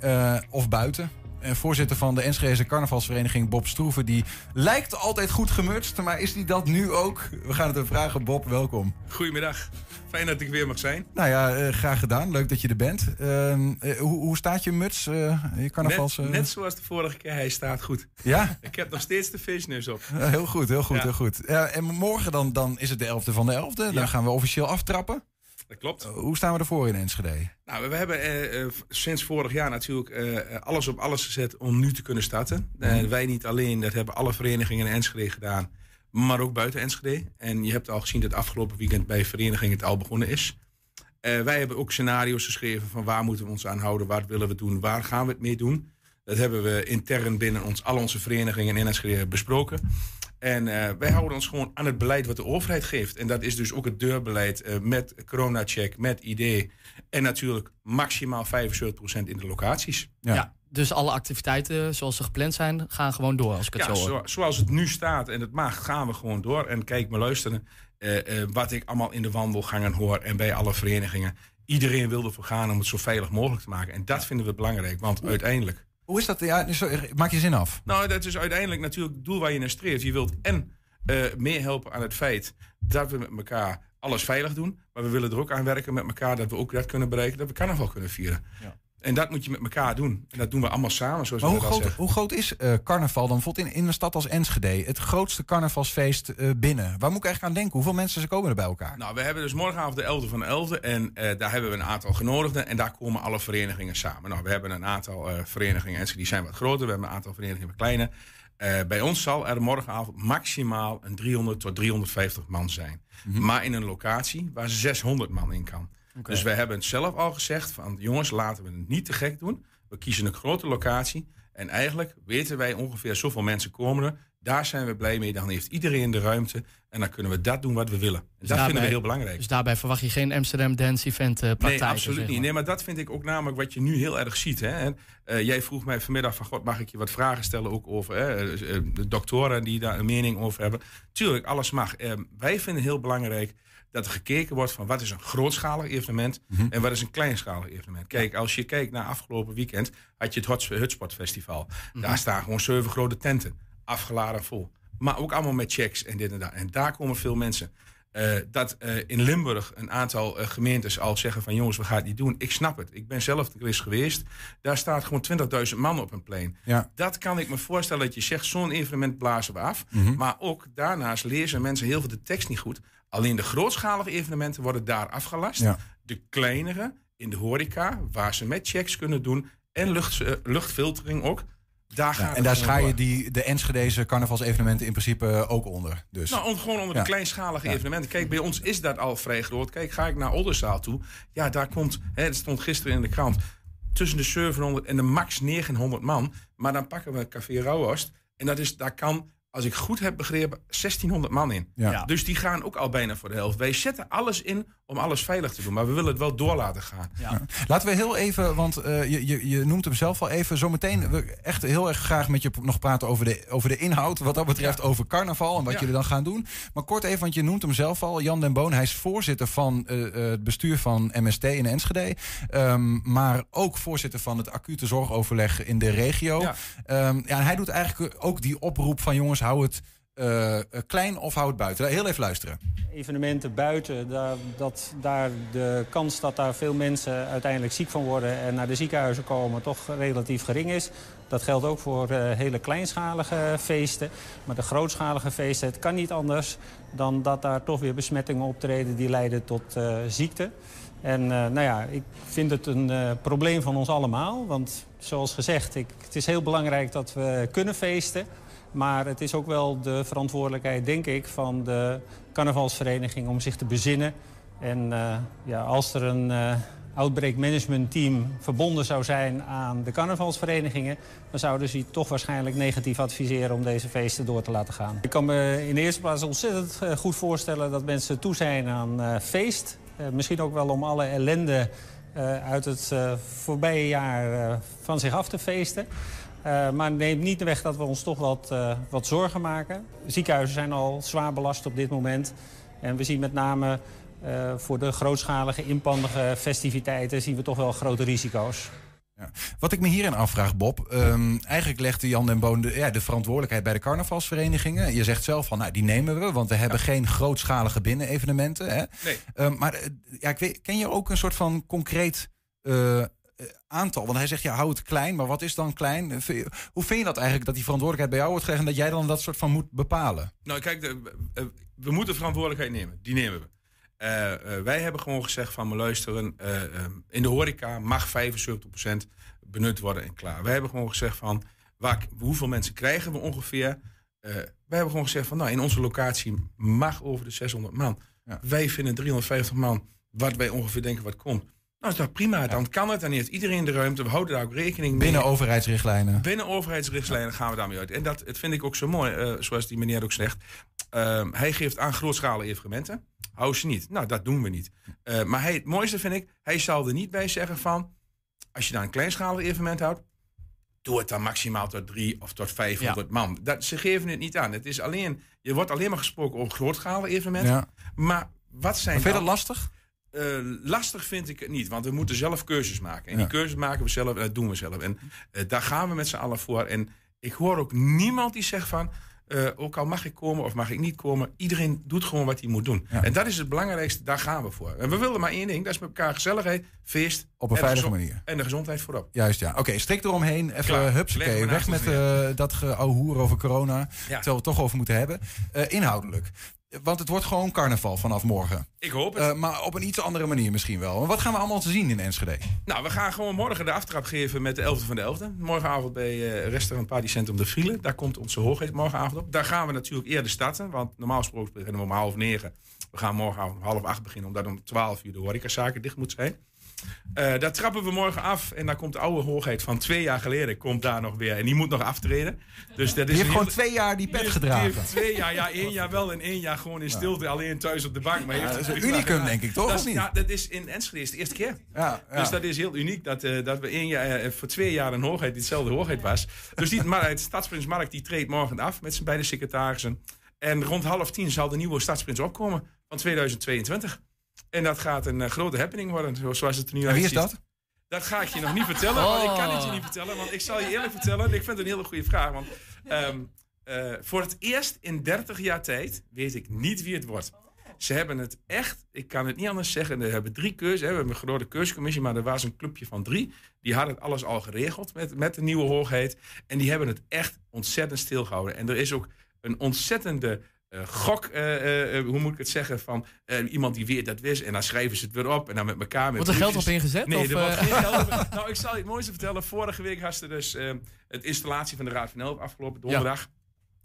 eh, of buiten. En voorzitter van de Enschede carnavalsvereniging, Bob Stroeven... die lijkt altijd goed gemutst, maar is die dat nu ook? We gaan het hem vragen. Bob, welkom. Goedemiddag. Fijn dat ik weer mag zijn. Nou ja, eh, graag gedaan. Leuk dat je er bent. Ehm, eh, hoe, hoe staat je muts? eh, je carnavals... Net, net zoals de vorige keer, hij staat goed. Ja? Ik heb nog steeds de feestneus op. Heel goed, heel goed, Ja. heel goed. En morgen dan, dan is het de 11e van de 11e. Dan Ja. gaan we officieel aftrappen. Dat klopt. Hoe staan we ervoor in Enschede? Nou, we hebben eh, sinds vorig jaar natuurlijk eh, alles op alles gezet om nu te kunnen starten. Eh, Mhm. wij niet alleen, dat hebben alle verenigingen in Enschede gedaan, maar ook buiten Enschede. En je hebt al gezien dat afgelopen weekend bij verenigingen het al begonnen is. Eh, wij hebben ook scenario's geschreven van waar moeten we ons aan houden, wat willen we doen, waar gaan we het mee doen. Dat hebben we intern binnen ons, al onze verenigingen in Enschede besproken. En eh, wij houden ons gewoon aan het beleid wat de overheid geeft. En dat is dus ook het deurbeleid eh, met corona-check, met ID. En natuurlijk maximaal 75% in de locaties. Ja. Dus alle activiteiten zoals ze gepland zijn, gaan gewoon door als ik het Ja, zo hoor. zo- zoals het nu staat en het mag, gaan we gewoon door. En kijk maar luisteren eh, eh, wat ik allemaal in de wandelgangen hoor en bij alle verenigingen. Iedereen wil ervoor gaan om het zo veilig mogelijk te maken. En dat vinden we belangrijk, want uiteindelijk... Hoe is dat? Ja, sorry, maak je zin af. Nou, dat is uiteindelijk natuurlijk het doel waar je naar streeft. Je wilt en eh meer helpen aan het feit dat we met elkaar alles veilig doen. Maar we willen er ook aan werken met elkaar dat we ook dat kunnen bereiken, dat we carnaval kunnen vieren. En dat moet je met elkaar doen. En dat doen we allemaal samen, zoals Maar hoe groot, hoe groot is eh, carnaval dan bijvoorbeeld in, in een stad als Enschede? Het grootste carnavalsfeest eh, binnen. Waar moet ik eigenlijk aan denken? Hoeveel mensen ze komen er bij elkaar? Nou, we hebben dus morgenavond de 11e van de 11e. En eh, daar hebben we een aantal genodigden. En daar komen alle verenigingen samen. Nou, we hebben een aantal verenigingen. En die zijn wat groter. We hebben een aantal verenigingen wat kleiner. Bij ons zal er morgenavond maximaal een 300 tot 350 man zijn. Maar in een locatie waar 600 man in kan. Dus we hebben het zelf al gezegd van jongens, laten we het niet te gek doen. We kiezen een grote locatie. En eigenlijk weten wij ongeveer zoveel mensen komen er. Daar zijn we blij mee. Dan heeft iedereen de ruimte. En dan kunnen we dat doen wat we willen. En dat vinden we heel belangrijk. Dus daarbij verwacht je geen Amsterdam Dance Event praktijk. Nee, absoluut niet. Nee, maar dat vind ik ook namelijk wat je nu heel erg ziet. Hè. En, eh, jij vroeg mij vanmiddag van, god, mag ik je wat vragen stellen ook over hè, eh, eh, de doktoren die daar een mening over hebben. Tuurlijk, alles mag. Eh, wij vinden heel belangrijk dat er gekeken wordt van wat is een grootschalig evenement en wat is een kleinschalig evenement. Kijk, als je kijkt naar afgelopen weekend, had je het Hutspot Festival. Daar staan gewoon zeven grote tenten, afgeladen vol. Maar ook allemaal met checks en dit en dat. En daar komen veel mensen. Eh, dat eh, in Limburg een aantal eh, gemeentes al zeggen van jongens, we gaan het niet doen. Ik snap het. Ik ben zelf er eens geweest. Daar staat gewoon 20.000 man op een plein. Ja. Dat kan ik me voorstellen dat je zegt, zo'n evenement blazen we af. Mhm. Maar ook daarnaast lezen mensen heel veel de tekst niet goed. Alleen de grootschalige evenementen worden daar afgelast. Ja. De kleinere in de horeca, waar ze met checks kunnen doen en lucht, eh, luchtfiltering ook. Daar Ja, en daar schaar je die, de Enschedeze carnavalsevenementen in principe eh, ook onder. Dus. Nou, gewoon onder Ja. de kleinschalige Ja. evenementen. Kijk, bij ons is dat al vrij groot. Kijk, ga ik naar Oldenzaal toe. Ja, daar komt, hè, het stond gisteren in de krant, tussen de 700 en de max 900 man. Maar dan pakken we Café Rauwast. En dat is, daar kan, als ik goed heb begrepen, 1600 man in. Ja. Ja. Dus die gaan ook al bijna voor de helft. Wij zetten alles in om alles veilig te doen. Maar we willen het wel door laten gaan. Ja. Laten we heel even, want eh, je, je, je noemt hem zelf al even. Zometeen we echt heel erg graag met je nog praten over de, over de inhoud. Wat dat betreft over carnaval en wat Ja. jullie dan gaan doen. Maar kort even, want je noemt hem zelf al. Jan den Boon, hij is voorzitter van eh, eh, het bestuur van MST in Enschede. Ehm, maar ook voorzitter van het acute zorgoverleg in de regio. Ja. Ehm, ja, en hij doet eigenlijk ook die oproep van jongens, hou het eh, klein of hou het buiten. Heel even luisteren. evenementen buiten, daar, dat daar de kans dat daar veel mensen uiteindelijk ziek van worden en naar de ziekenhuizen komen toch relatief gering is. Dat geldt ook voor eh, hele kleinschalige feesten. Maar de grootschalige feesten, het kan niet anders dan dat daar toch weer besmettingen optreden die leiden tot eh, ziekte. En eh, nou ja, ik vind het een eh, probleem van ons allemaal. Want zoals gezegd, ik, het is heel belangrijk dat we kunnen feesten. Maar het is ook wel de verantwoordelijkheid, denk ik, van de carnavalsvereniging om zich te bezinnen. En eh, ja, als er een eh, outbreak management team verbonden zou zijn aan de carnavalsverenigingen... dan zouden ze toch waarschijnlijk negatief adviseren om deze feesten door te laten gaan. Ik kan me in de eerste plaats ontzettend eh, goed voorstellen dat mensen toe zijn aan feest. Misschien ook wel om alle ellende uit het voorbije jaar van zich af te feesten. Eh, maar neemt niet weg dat we ons toch wat, eh, wat zorgen maken. Ziekenhuizen zijn al zwaar belast op dit moment. En we zien met name eh, voor de grootschalige inpandige festiviteiten... zien we toch wel grote risico's. Ja. Wat ik me hierin afvraag, Bob. ehm, eigenlijk legde Jan den Boon de, ja, de verantwoordelijkheid bij de carnavalsverenigingen. Je zegt zelf van, nou, die nemen we, want we hebben geen grootschalige binnenevenementen. Hè? Nee. Ehm, maar ja, ik weet, ken je ook een soort van concreet aantal? Want hij zegt, ja, hou het klein, maar wat is dan klein? Eh, Hoe vind je dat eigenlijk, dat die verantwoordelijkheid bij jou wordt gelegd... en dat jij dan dat soort van moet bepalen? Nou, kijk, de, eh, we moeten verantwoordelijkheid nemen. Die nemen we. Eh, eh, wij hebben gewoon gezegd van, we luisteren, eh, eh, in de horeca mag 75% benut worden en klaar. Wij hebben gewoon gezegd van, waar, hoeveel mensen krijgen we ongeveer? Eh, wij hebben gewoon gezegd van, nou, in onze locatie mag over de 600 man. Wij vinden 350 man, wat wij ongeveer denken wat komt. Nou, is dat prima. Dan kan het. Dan heeft iedereen de ruimte. We houden daar ook rekening mee. Binnen overheidsrichtlijnen. Binnen overheidsrichtlijnen gaan we daarmee uit. En dat, dat vind ik ook zo mooi, eh, zoals die meneer ook zegt. Ehm, hij geeft aan grootschalige evenementen. Hou ze niet. Nou, dat doen we niet. Eh, maar hij, het mooiste vind ik, hij zal er niet bij zeggen van... als je daar een kleinschalig evenement houdt... doe het dan maximaal tot drie of tot 500 man. Dat, ze geven het niet aan. Het is alleen, je wordt alleen maar gesproken over grootschalige evenementen. Ja. Maar wat zijn Maar vind je dan- dat lastig? Eh, lastig vind ik het niet, want we moeten zelf keuzes maken. En die keuzes maken we zelf en dat doen we zelf. En eh, daar gaan we met z'n allen voor. En ik hoor ook niemand die zegt van... eh, ook al mag ik komen of mag ik niet komen... iedereen doet gewoon wat hij moet doen. En dat is het belangrijkste, daar gaan we voor. En we willen maar één ding, dat is met elkaar gezelligheid, feest... Op een veilige manier. En de gezondheid voorop. Juist, ja. Oké, strik eromheen. Even hupsakee. Weg met eh, dat geouwehoer over corona. Terwijl we het toch over moeten hebben. Inhoudelijk. Want het wordt gewoon carnaval vanaf morgen. Ik hoop het. Eh, maar op een iets andere manier misschien wel. Maar wat gaan we allemaal te zien in Enschede? Nou, we gaan gewoon morgen de aftrap geven met de 11e van de 11e. Morgenavond bij eh restaurant Partycentrum De Vrielen. Daar komt onze hoogheid morgenavond op. Daar gaan we natuurlijk eerder starten. Want normaal gesproken beginnen we om half negen. We gaan morgenavond om half acht beginnen. Omdat om 12 uur de horecazaken dicht moet zijn. Eh, daar trappen we morgen af. En daar komt de oude hoogheid van twee jaar geleden. Komt daar nog weer. En die moet nog aftreden. Dus dat is Die heeft een gewoon twee jaar die pet die- gedragen. die heeft twee jaar, ja, één jaar wel en één jaar gewoon in stilte. Alleen thuis op de bank. Maar Ja, dat is een unicum, denk ik, toch, Dat of is- niet? Ja, dat is in Enschede is de eerste keer. Ja. Dus dat is heel uniek dat, eh, dat we één jaar, eh, voor twee jaar een hoogheid die hetzelfde hoogheid was. Dus die, maar het Stadsprins Mark die treedt morgen af met zijn beide secretarissen. En rond half tien zal de nieuwe Stadsprins opkomen van 2022. En dat gaat een eh, grote happening worden, zo- zoals het er nu En wie is uitziet. dat? Dat ga ik je nog niet vertellen, want ik kan het je Oh. niet vertellen. Want ik zal je eerlijk vertellen, ik vind het een hele goede vraag. Want ehm, eh, voor het eerst in 30 jaar tijd weet ik niet wie het wordt. Ze hebben het echt, ik kan het niet anders zeggen. We hebben drie keuzes. hè. We hebben een grote keuzecommissie, maar er was een clubje van drie. Die hadden het alles al geregeld met, met de nieuwe hoogheid. En die hebben het echt ontzettend stilgehouden. En er is ook een ontzettende gok, eh, eh, eh, hoe moet ik het zeggen, van eh, iemand die weer dat wist. En dan schrijven ze het weer op en dan met elkaar. Met Wordt er geld op ingezet, Nee, of, er wordt eh? geen geld op. Nou, ik zal je het mooiste vertellen. Vorige week had ze dus eh, het installatie van de Raad van Elf afgelopen donderdag.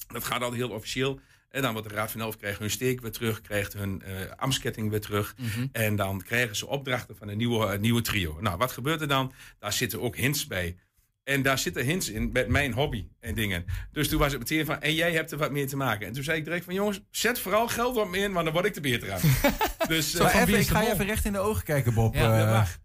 Dat gaat al heel officieel. En dan wordt de Raad van Elf krijgt hun steek weer terug, krijgt hun eh ambtsketting weer terug. Mhm. En dan krijgen ze opdrachten van een nieuwe, een nieuwe trio. Nou, wat gebeurt er dan? Daar zitten ook hints bij. En daar zitten hints in met mijn hobby en dingen. Dus toen was het meteen van, en jij hebt er wat mee te maken. En toen zei ik direct van, jongens, zet vooral geld op me in, want dan word ik de beter aan. dus, Zo, eh, even, ik ga je even recht in de ogen kijken, Bob. Ja, dat Eh, mag.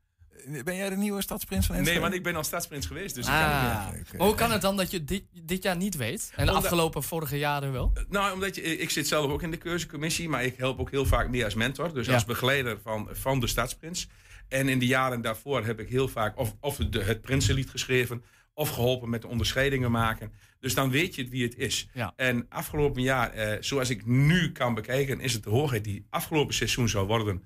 ben jij de nieuwe stadsprins van Enschede? Nee, want ik ben al stadsprins geweest. Dus ik kan Ah. het niet. Hoe kan het dan dat je dit, dit jaar niet weet? En de Omdat- afgelopen vorige jaren wel? Nou, omdat je, ik zit zelf ook in de keuzecommissie, maar ik help ook heel vaak mee als mentor. Dus Ja. als begeleider van, van de Stadsprins. En in de jaren daarvoor heb ik heel vaak of, of de, het Prinsenlied geschreven, of geholpen met de onderscheidingen maken. Dus dan weet je wie het is. Ja. En afgelopen jaar, eh, zoals ik nu kan bekijken, is het de hoogheid die afgelopen seizoen zou worden.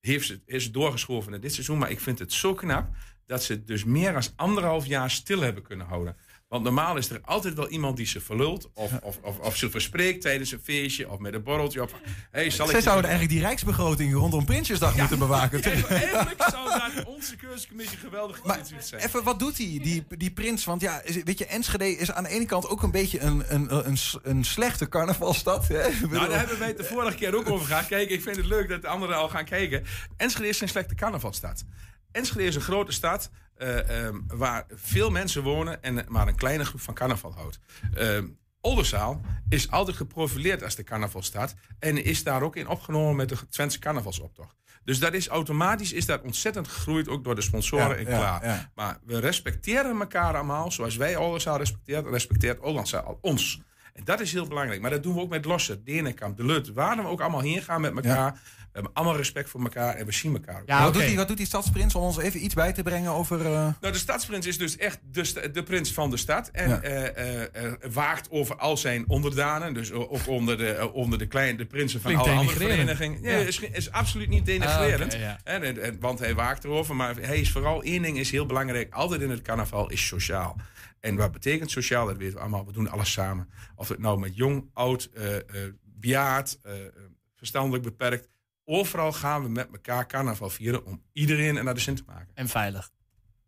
Heeft ze, is het doorgeschoven naar dit seizoen. Maar ik vind het zo knap dat ze het dus meer dan anderhalf jaar stil hebben kunnen houden. Want normaal is er altijd wel iemand die ze verlult. Of, of, of, of ze verspreekt tijdens een feestje. Of met een borreltje. Of, hey, zal ik Zij zouden eigenlijk die rijksbegroting rondom Prinsjesdag moeten bewaken. Eigenlijk zou dat onze keuzecommissie geweldig geïnteresseerd zijn. Even, wat doet hij, die, die prins? Want ja, weet je, Enschede is aan de ene kant ook een beetje een, een, een, een slechte carnavalstad. Hè? Bedoel- Nou, daar hebben wij het de vorige keer ook over gehad. Kijk, ik vind het leuk dat de anderen al gaan kijken. Enschede is geen slechte carnavalstad. Enschede is een grote stad eh, ehm, waar veel mensen wonen en maar een kleine groep van carnaval houdt. Ehm, Oldenzaal is altijd geprofileerd als de carnavalstad. En is daar ook in opgenomen met de Twentse carnavalsoptocht. Dus dat is automatisch is dat ontzettend gegroeid, ook door de sponsoren en ja, klaar. ja. Maar we respecteren elkaar allemaal. Zoals wij Oldenzaal respecteren, respecteert Oldenzaal ons. En dat is heel belangrijk. Maar dat doen we ook met Lossen, Denenkamp, De Lut. Waar we ook allemaal heen gaan met elkaar. We hebben allemaal respect voor elkaar en we zien elkaar. ook. wat, doet die, wat doet die stadsprins om ons even iets bij te brengen over... eh, Nou, de stadsprins is dus echt de, de prins van de stad. En Ja. eh, eh, eh, waakt over al zijn onderdanen. Dus ook onder de, onder de, kleine, de prinsen van Klinkt alle andere verenigingen. Ja. Is, is absoluut niet denigrerend. Ah, ja. En, en- en- want hij waakt erover. Maar hij is vooral één ding is heel belangrijk. Altijd in het carnaval is sociaal. En wat betekent sociaal? Dat weten we allemaal. We doen alles samen. Of het nou met jong, oud, eh eh, bejaard, eh, eh, verstandelijk beperkt. Overal gaan we met elkaar carnaval vieren om iedereen naar de zin te maken. En veilig.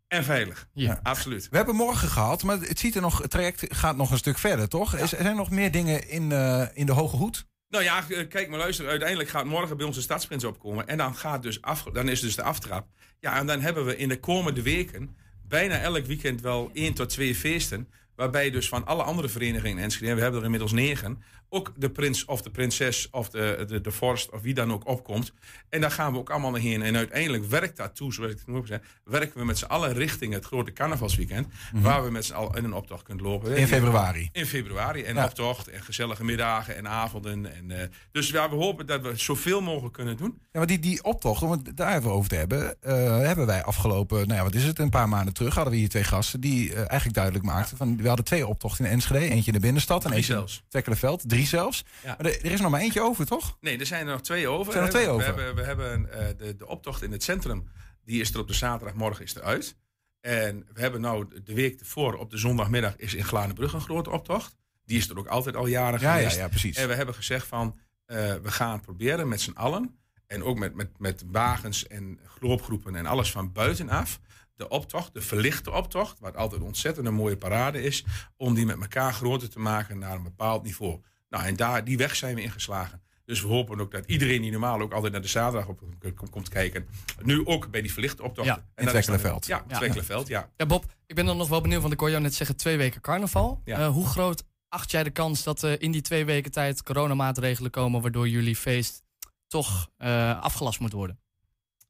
En veilig. Ja. absoluut. We hebben morgen gehad, maar het, ziet er nog, het traject gaat nog een stuk verder, toch? Is, er zijn nog meer dingen in, eh, in de hoge hoed? Nou ja, eh, kijk maar luister. Uiteindelijk gaat morgen bij ons de stadsprins opkomen. En dan, gaat dus af, dan is dus de aftrap. Ja, en dan hebben we in de komende weken bijna elk weekend wel één tot twee feesten. Waarbij dus van alle andere verenigingen in Enschede, en we hebben er inmiddels negen, ook de prins of de prinses of de, de, de vorst of wie dan ook opkomt. En daar gaan we ook allemaal naar heen. En uiteindelijk werkt daartoe, zoals ik het zei, werken we met z'n allen richting het grote carnavalsweekend. Waar we met z'n allen in een optocht kunnen lopen. Mhm. In februari. In februari. En Ja. optocht en gezellige middagen en avonden. En, eh, dus ja, we hopen dat we zoveel mogelijk kunnen doen. Ja, maar die, die optocht, om het daar even over te hebben, eh, hebben wij afgelopen, nou ja, wat is het, een paar maanden terug hadden we hier twee gasten die eh, eigenlijk duidelijk maakten van, we hadden twee optochten in Enschede, eentje in de binnenstad en eentje in Tekkelenveld, drie zelfs. Ja. Maar er, er is nog maar eentje over, toch? Nee, er zijn er nog twee over. Er zijn er twee we, over. We hebben, we hebben eh, de, de optocht in het centrum. Die is er op de zaterdagmorgen is eruit. En we hebben nou de week ervoor op de zondagmiddag is in Glanenbrug een grote optocht. Die is er ook altijd al jaren Ja, ja, geweest. ja, precies. En we hebben gezegd van eh, we gaan proberen met z'n allen. En ook met, met, met wagens en loopgroepen en alles van buitenaf. De optocht, de verlichte optocht, wat altijd ontzettend een mooie parade is. Om die met elkaar groter te maken naar een bepaald niveau. Nou, en daar, die weg zijn we ingeslagen. Dus we hopen ook dat iedereen die normaal ook altijd naar de zaterdag op komt, komt kijken. Nu ook bij die verlichte optocht. Ja, En dat dan- Twekkelenveld. Ja, Ja. Twekkelenveld, ja. Ja, Bob, ik ben dan nog wel benieuwd, want ik hoor jou net zeggen twee weken carnaval. Ja. Eh, hoe groot acht jij de kans dat er in die twee weken tijd coronamaatregelen komen waardoor jullie feest toch eh, afgelast moet worden?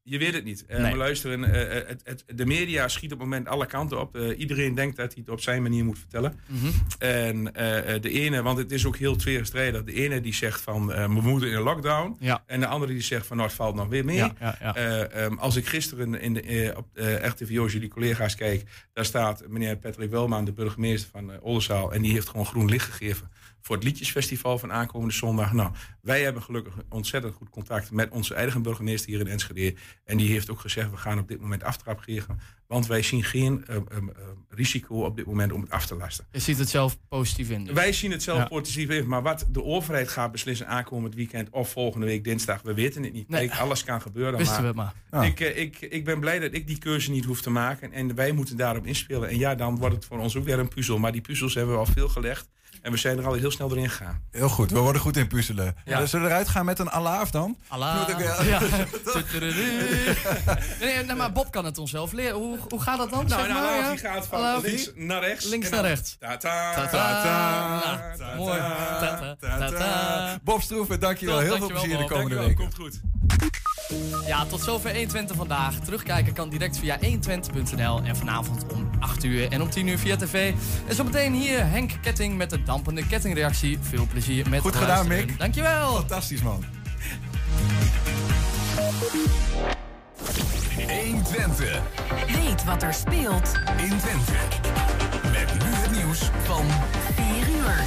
Je weet het niet. Nee. Maar luisteren, eh, eh, het, het, de media schiet op het moment alle kanten op. Iedereen denkt dat hij het op zijn manier moet vertellen. Mhm. En de ene, want het is ook heel tweestrijdig. De ene die zegt van we moeten in een lockdown. Ja. En de andere die zegt van nou het valt nog weer mee. Ja, ja, ja. Eh, ehm, als ik gisteren in de, op RTV jullie collega's kijk. Daar staat meneer Patrick Welman, de burgemeester van Oldenzaal. En die heeft gewoon groen licht gegeven voor het Liedjesfestival van aankomende zondag. Nou, wij hebben gelukkig ontzettend goed contact met onze eigen burgemeester hier in Enschede. En die heeft ook gezegd, we gaan op dit moment aftrap geven. Want wij zien geen eh, eh, eh, risico op dit moment om het af te lasten. Je ziet het zelf positief in. dus. Wij zien het zelf Ja. positief in, maar wat de overheid gaat beslissen aankomend weekend of volgende week dinsdag, we weten het niet. Nee. Kijk, alles kan gebeuren. Wisten maar we het maar. Ja. Ik, ik, ik ben blij dat ik die keuze niet hoef te maken en wij moeten daarop inspelen. En ja, dan wordt het voor ons ook weer een puzzel. Maar die puzzels hebben we al veel gelegd en we zijn er al heel snel doorheen gegaan. Heel goed, we worden goed in puzzelen. Ja. Zullen we eruit gaan met een alaaf dan? Eh, Ja. Nee, nee, maar Bob kan het ons zelf leren. Hoe, hoe gaat dat dan? Nou, zeg en maar, alaaf ja? die gaat van Alaaf. links naar rechts. Links naar rechts. Ta-ta, Ta-ta. ta-ta, Nou, mooi. Bob Stroeven, dankjewel. Heel veel plezier de komende weken. komt goed. Ja, tot zover 120 vandaag. Terugkijken kan direct via 120.nl en vanavond om 8 uur en om 10 uur via tv. En zometeen hier Henk Ketting met de dampende kettingreactie. Veel plezier met Goed gedaan, luisteren. Mick. Dankjewel. Fantastisch, man. 120 Weet wat er speelt in Twente. Met nu het nieuws van 4 uur.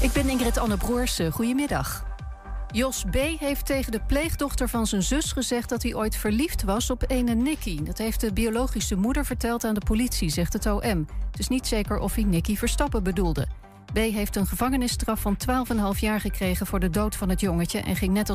Ik ben Ingrid Anne Broersen. Goedemiddag. Jos B. heeft tegen de pleegdochter van zijn zus gezegd dat hij ooit verliefd was op ene Nicky. Dat heeft de biologische moeder verteld aan de politie, zegt het OM. Het is niet zeker of hij Nicky Verstappen bedoelde. B. heeft een gevangenisstraf van 12,5 jaar gekregen voor de dood van het jongetje en ging net als